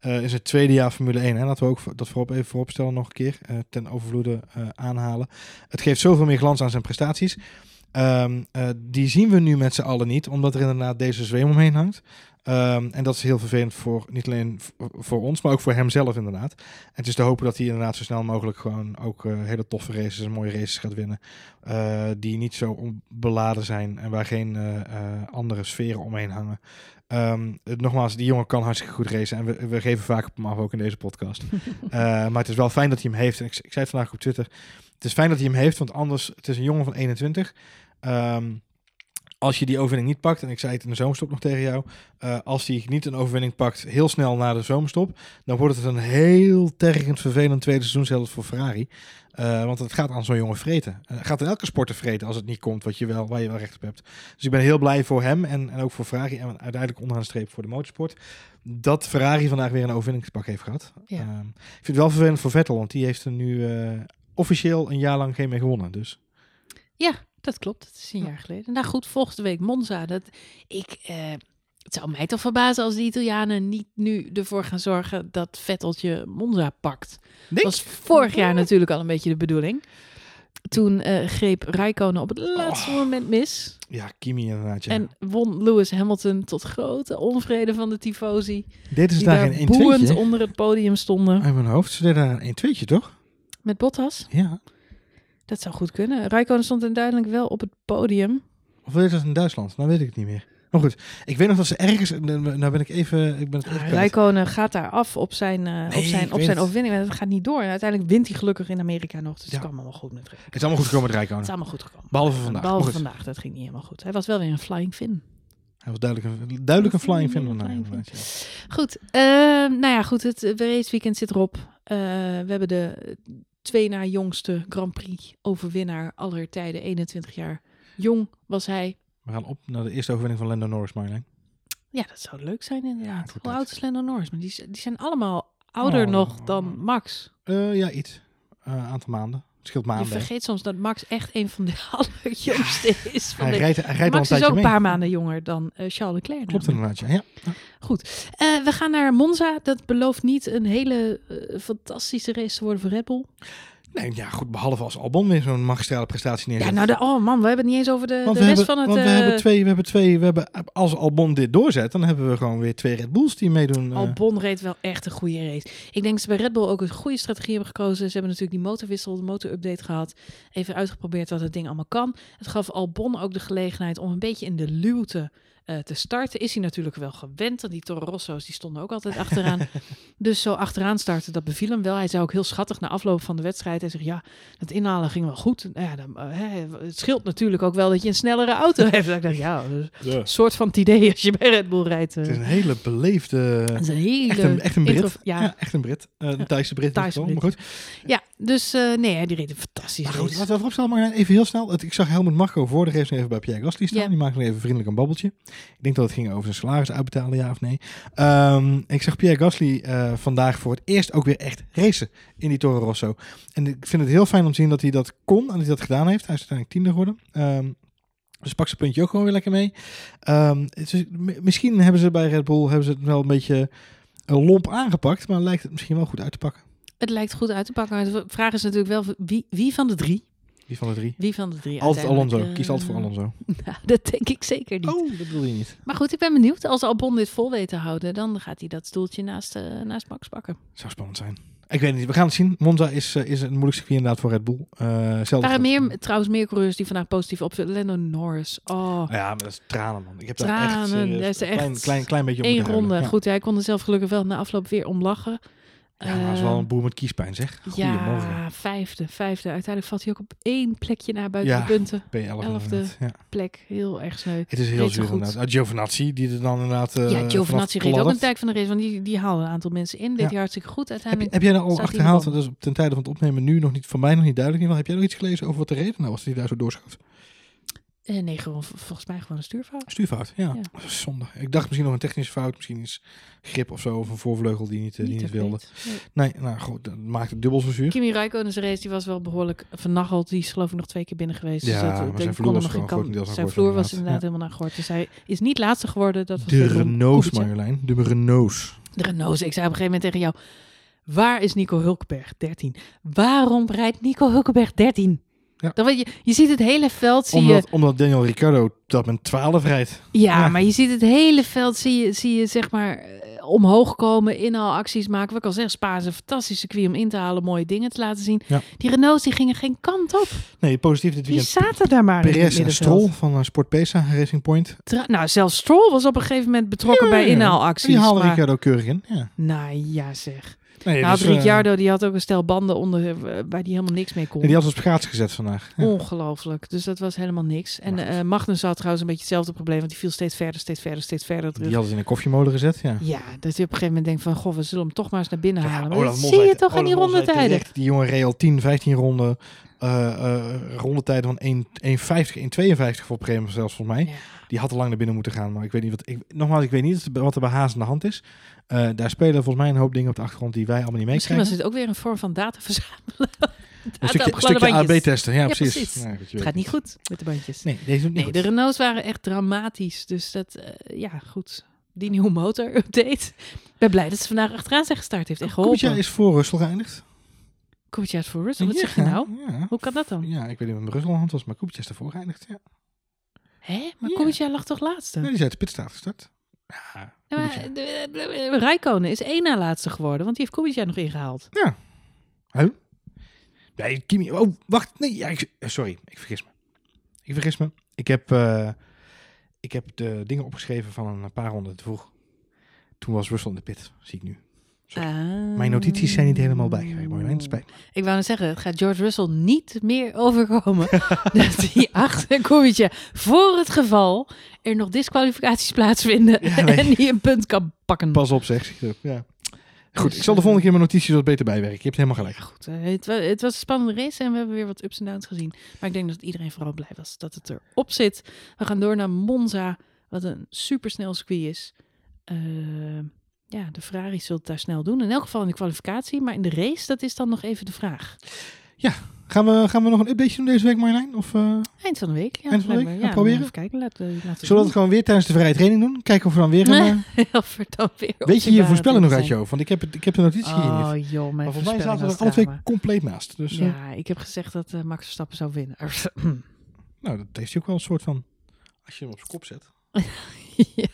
is het tweede jaar Formule 1. Hè? Laten we ook dat voorop even vooropstellen nog een keer. ten overvloede aanhalen. Het geeft zoveel meer glans aan zijn prestaties. Ehm, eh, die zien we nu met z'n allen niet, omdat er inderdaad deze zweem omheen hangt. Ehm, en dat is heel vervelend voor niet alleen voor ons, maar ook voor hemzelf inderdaad. En het is te hopen dat hij inderdaad zo snel mogelijk gewoon ook eh, hele toffe races en mooie races gaat winnen. eh, die niet zo beladen zijn en waar geen andere sferen omheen hangen. Ehm, nogmaals, die jongen kan hartstikke goed racen en we, we geven vaak op hem af ook in deze podcast. Maar het is wel fijn dat hij hem heeft. En ik, ik zei het vandaag op Twitter. Het is fijn dat hij hem heeft, want anders, het is een jongen van 21. Ehm, als je die overwinning niet pakt, en ik zei het in de zomerstop nog tegen jou, eh, als hij niet een overwinning pakt heel snel na de zomerstop, dan wordt het een heel tergend vervelend tweede seizoen zelfs voor Ferrari. Eh, want het gaat aan zo'n jongen vreten. Het gaat in elke sport te vreten als het niet komt wat je wel, waar je wel recht op hebt. Dus ik ben heel blij voor hem en, en ook voor Ferrari en uiteindelijk onderaan de streep voor de motorsport. Dat Ferrari vandaag weer een overwinningspak heeft gehad. Ja. Ehm, ik vind het wel vervelend voor Vettel, want die heeft er nu officieel een jaar lang geen mee gewonnen. Dus Ja, dat klopt. Dat is een jaar geleden. Nou goed, volgende week Monza. Dat, ik, eh, het zou mij toch verbazen als de Italianen niet nu ervoor gaan zorgen dat Vetteltje Monza pakt. Dat was vorig jaar natuurlijk al een beetje de bedoeling. Toen eh, greep Räikkönen op het laatste moment mis. Ja, Kimi inderdaad. Ja. En won Lewis Hamilton tot grote onvrede van de tifosi. Dit is daar 1 boeiend 2 onder het podium stonden. Uit mijn hoofd. Ze deden daar een 1 2 toch? Met Bottas. Ja. Dat zou goed kunnen. Räikkönen stond duidelijk wel op het podium. Of weet dat in Duitsland? Nou weet ik het niet meer. Maar goed, ik weet nog dat ze ergens... Nou ben ik even... Ik ben het even. Rijkonen gaat daar af op zijn, eh, Nee, op zijn, op zijn overwinning. Maar dat gaat niet door. En uiteindelijk wint hij gelukkig in Amerika nog. Dus Ja. het kwam allemaal goed met Rijkonen. Het is allemaal goed gekomen met Het is Rijkonen. allemaal goed gekomen. Behalve vandaag. Behalve vandaag, dat ging niet helemaal goed. Hij was wel weer een flying fin. Hij was duidelijk een, duidelijk een flying fin. Flying. Goed, ehm, nou ja, goed. Het eh, raceweekend zit erop. Eh, we hebben de twee na jongste Grand Prix overwinnaar aller tijden. 21 jaar jong was hij. We gaan op naar de eerste overwinning van Lando Norris, Marjolein. Ja, dat zou leuk zijn Ja, inderdaad. wordt Hoe oud is Lando Norris? Maar die, die zijn allemaal ouder Oh. nog dan Max. Eh, ja, iets. Een aantal maanden. Scheelt Je maanden. vergeet soms dat Max echt een van de allerjongste is. Van Hij de... rijdt, hij rijdt al een Max is ook een paar maanden jonger dan eh, Charles Leclerc. Klopt inderdaad, ja. ja. Eh, we gaan naar Monza. Dat belooft niet een hele eh, fantastische race te worden voor Red Bull. Nee, ja, goed. Behalve als Albon weer zo'n magistrale prestatie neerzet. Ja, nou, de, oh man, we hebben het niet eens over de, rest hebben, van het... want we eh, hebben twee, we hebben twee, we hebben, als Albon dit doorzet, dan hebben we gewoon weer twee Red Bulls die meedoen. eh. Albon reed wel echt een goede race. Ik denk dat ze bij Red Bull ook een goede strategie hebben gekozen. Ze hebben natuurlijk die motorwissel, de motorupdate gehad. Even uitgeprobeerd wat het ding allemaal kan. Het gaf Albon ook de gelegenheid om een beetje in de luwte eh, te starten. Is hij natuurlijk wel gewend. Want die Toro Rosso's die stonden ook altijd achteraan. dus zo achteraan starten, dat beviel hem wel. Hij zei ook heel schattig na afloop van de wedstrijd. Hij zegt, ja, het inhalen ging wel goed. Nou ja, dan, eh, hè, het scheelt natuurlijk ook wel dat je een snellere auto hebt. ik dacht, ja, dat Ja. een soort van het idee als je bij Red Bull rijdt. eh. Het is een hele beleefde... Het is een hele Echt een, echt een Brit. intro- ja. ja. echt een Brit. Eh, een Thaise Brit. Thaise Brit. Maar goed. Ja, dus eh, nee, die reed een fantastische goed, race. laten we maar even heel snel. Het- Ik zag Helmut Marco voor de race nog even bij Pierre Gasly staan. Ja. Die maakte nog even vriendelijk een babbeltje. Ik denk dat het ging over zijn salaris uitbetalen, ja of nee. Ehm, ik zag Pierre Gasly eh, vandaag voor het eerst ook weer echt racen in die Toro Rosso. En ik vind het heel fijn om te zien dat hij dat kon en dat hij dat gedaan heeft. Hij is uiteindelijk tiende geworden. Ehm, dus pak zijn puntje ook gewoon weer lekker mee. Ehm, misschien hebben ze bij Red Bull hebben ze het wel een beetje eh, lomp aangepakt, maar lijkt het misschien wel goed uit te pakken. Het lijkt goed uit te pakken. Maar de vraag is natuurlijk wel, wie, wie van de drie? Die van de drie. Wie van de drie Altijd Alonso. eh, Kies altijd voor Alonso. nou, dat denk ik zeker niet. Oh, dat wil je niet. Maar goed, ik ben benieuwd. Als Albon dit vol weet te houden, dan gaat hij dat stoeltje naast, eh, naast Max pakken. Zou spannend zijn. Ik weet niet, we gaan het zien. Monza is, eh, is een moeilijk circuit inderdaad voor Red Bull. Er waren meer, trouwens meer coureurs die vandaag positief op Lando Norris. Oh, Ja, maar dat is tranen man. Ik heb daar echt, Tranen, dat is een echt klein, klein, klein beetje om moeten ronde. Ja. Goed, hij kon er zelf gelukkig wel na afloop weer om lachen. Ja, maar dat is wel Eh, een boer met kiespijn zeg. Goedemorgen. Ja, vijfde, vijfde. Uiteindelijk valt hij ook op één plekje na buiten Ja. de punten. P11 elfde. Ja. Plek, heel erg sneu. Het is heel zuur inderdaad. Ah, Giovinazzi, die er dan inderdaad uh, ja, Giovinazzi reed ook een tijd van de race, want die, die haalde een aantal mensen in. Deed Ja. hij hartstikke goed Heb, uiteindelijk. heb jij nou al achterhaald, dat is op- ten tijde van het opnemen nu nog niet, van mij nog niet duidelijk. geval. Heb jij nog iets gelezen over wat de reden nou was die daar zo doorschoot? Eh, nee, gewoon, volgens mij gewoon een stuurfout. Stuurfout, ja. Zonde. Ik dacht misschien nog een technische fout, misschien iets grip of zo, of een voorvleugel die niet, eh, die niet wilde. Nee. Nee, nou goed, dat maakt het dubbel zo zuur. Kimi Räikkönen's race die was wel behoorlijk vernacheld. Die is geloof ik nog twee keer binnen geweest. Ja, dus dat, maar ik zijn vloer er was nog Zijn vloer was inderdaad. inderdaad Ja. helemaal naar. Dus hij is niet laatste geworden. Dat was De Renaults. Marjolein. De Renaults. De Renaults. Ik zei op een gegeven moment tegen jou... Waar is Nico Hulkenberg? 13. Waarom rijdt Nico Hulkenberg 13? Ja. Dan weet je, je ziet het hele veld, zie je... Omdat, omdat Daniel Ricciardo dat met 12 rijdt. Ja, Ja. maar je ziet het hele veld, zie je, zie je zeg maar eh, omhoog komen, inhaalacties maken. Wat ik al zeg, Spa is een fantastisch circuit om in te halen, mooie dingen te laten zien. Ja. Die Renaults die gingen geen kant op. Nee, positief dit Die weekend. zaten daar maar Perez en. Stroll van eh, Sport Pesa Racing Point. Tra- nou, zelfs Stroll was op een gegeven moment betrokken bij inhaalacties. Die haalde maar- Ricciardo keurig in. Ja. Nou ja zeg. Nee, nou, dus, eh, Ricciardo die had ook een stel banden onder, eh, waar die helemaal niks mee kon. die had ze op schaats gezet vandaag. Ja. Ongelooflijk. Dus dat was helemaal niks. En eh Magnus had trouwens een beetje hetzelfde probleem, want die viel steeds verder, steeds verder, steeds verder terug. Die hadden ze in een koffiemolen gezet. Ja. Ja, dat je op een gegeven moment denkt van, goh, we zullen hem toch maar eens naar binnen Ja, halen. Maar Olaf dat zie je toch die Olaf Mol rijdt rondetijden. Die jongen reed al 10, 15 ronden. eh eh rondetijden van 1 1,50, 1,52 voor moment zelfs volgens mij. Ja. Die had al lang naar binnen moeten gaan. Maar ik weet niet wat. Ik, nogmaals, ik weet niet wat er bij Haas aan de hand is. Eh, daar spelen volgens mij een hoop dingen op de achtergrond die wij allemaal niet Misschien was meekrijgen. het ook weer een vorm van data verzamelen. Een stukje, een stukje AB-testen. Ja, Ja, precies. Het gaat niet goed met de bandjes. Nee, deze Nee, goed. de Renaults waren echt dramatisch. Dus dat, eh, ja, goed. Die nieuwe motor-update. Ik ben blij dat ze vandaag achteraan zijn gestart. Heeft echt Kubica geholpen. is voor Russell geëindigd. Kubica is voor Russell. Wat zeg je nou? Ja. Hoe kan dat dan? Ja, ik weet niet Russell aan de hand was, maar Kubica is ervoor geëindigd. Ja. Hè? Maar Ja. Kubica lag toch laatste? Nee, die is uit de pitstraat gestart. Ja, Ja, Kubica. maar, de- de- de- Räikkönen is één na laatste geworden, want die heeft Kubica nog ingehaald. Huh? Nee, Kimi. Oh, wacht. Nee, ja, ik, eh, sorry. Ik vergis me. Ik vergis me. Ik heb, eh, ik heb de dingen opgeschreven van een paar ronden te vroeg. Toen was Russell in de pit, zie ik nu. Sorry. Mijn notities zijn niet helemaal bijgewerkt. Marjolein, spijt. Ik wou net zeggen, het gaat George Russell niet meer overkomen dat hij achter Kubica voor het geval er nog disqualificaties plaatsvinden Ja, nee. en die een punt kan pakken. Pas op, zeg. Ja. Goed, Dus, ik zal de eh, volgende keer mijn notities wat beter bijwerken. Je hebt helemaal gelijk. Goed, eh, het, wa- het was een spannende race en we hebben weer wat ups en downs gezien. Maar ik denk dat iedereen vooral blij was dat het erop zit. We gaan door naar Monza, wat een supersnel circuit is. Eh, ja, de Ferrari zult het daar snel doen. In elk geval in de kwalificatie, maar in de race, dat is dan nog even de vraag. Gaan we, gaan we nog een update doen deze week, Marjolein? Of uh, Eind van de week. Ja, Eind van de week? Ja, proberen? Even kijken, laten we laten we zullen we het gewoon weer tijdens de vrije training doen? Kijken of we dan weer gaan... eh, Of er dan weer Weet je je voorspellen nog uit je hoofd? Want ik heb, het, ik heb de notitie hier niet. Oh joh, mijn Maar volgens mij zaten we er alle twee compleet naast. Dus eh, Ja, ik heb gezegd dat eh, Max Verstappen zou winnen. nou, dat heeft hij ook wel een soort van... Als je hem op zijn kop zet. ja,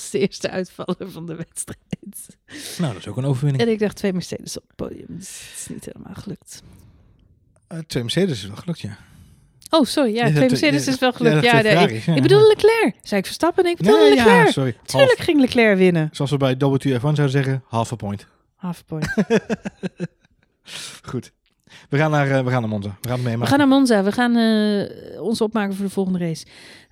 was de eerste uitvaller van de wedstrijd. Nou, dat is ook een overwinning. En ik dacht twee Mercedes op het podium. Dus het is niet helemaal gelukt. Eh, twee Mercedes is wel gelukt, ja. Oh, sorry. Ja, twee Mercedes is wel gelukt. Ja, ik, bedoel Leclerc. Zei ik Verstappen? Nee, ik bedoel Nee, Leclerc. ja, sorry. Tuurlijk Half, ging Leclerc winnen. zoals we bij WTF1 zouden zeggen, half a point. Half point. Goed. We gaan naar, eh, we gaan naar Monza. We gaan het We meemaken. gaan naar Monza. We gaan eh, ons opmaken voor de volgende race.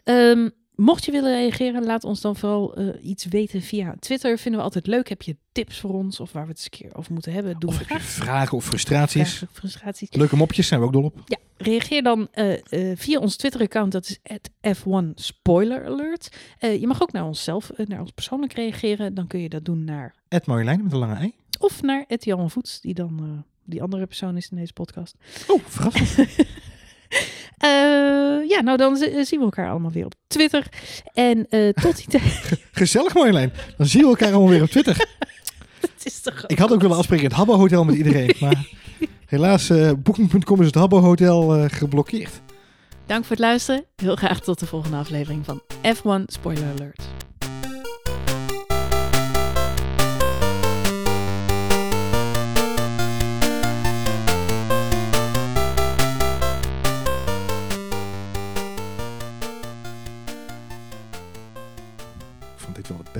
Ehm, mocht je willen reageren, laat ons dan vooral eh, iets weten via Twitter. Vinden we altijd leuk. Heb je tips voor ons of waar we het eens een keer over moeten hebben? Doe Of heb je vragen of frustraties? Vragen, frustraties. Leuke mopjes zijn we ook dol op. Ja, reageer dan eh, eh, via ons Twitter-account. Dat is F1 Spoiler Alert. Je mag ook naar onszelf, naar ons persoonlijk reageren. Dan kun je dat doen naar Ed Marjolein met een lange ei. of naar Ed Jan Voets, die dan die andere persoon is in deze podcast. Oh, verrassend. Eh, ja, nou dan zi- zien we elkaar allemaal weer op Twitter. En eh, tot die tijd. Gezellig Marjolein. Dan zien we elkaar allemaal weer op Twitter. Het is toch Ik had ook willen afspreken in het Habbo Hotel met iedereen. Maar helaas, eh Booking.com is het Habbo Hotel eh, geblokkeerd. Dank voor het luisteren. Heel graag tot de volgende aflevering van F1 Spoiler Alert.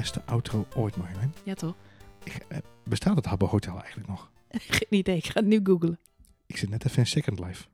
Beste outro ooit, Marjolein. Ja toch? Ik, eh, bestaat het Habbo Hotel eigenlijk nog? Geen idee, ik ga het nu googlen. Ik zit net even in Second Life.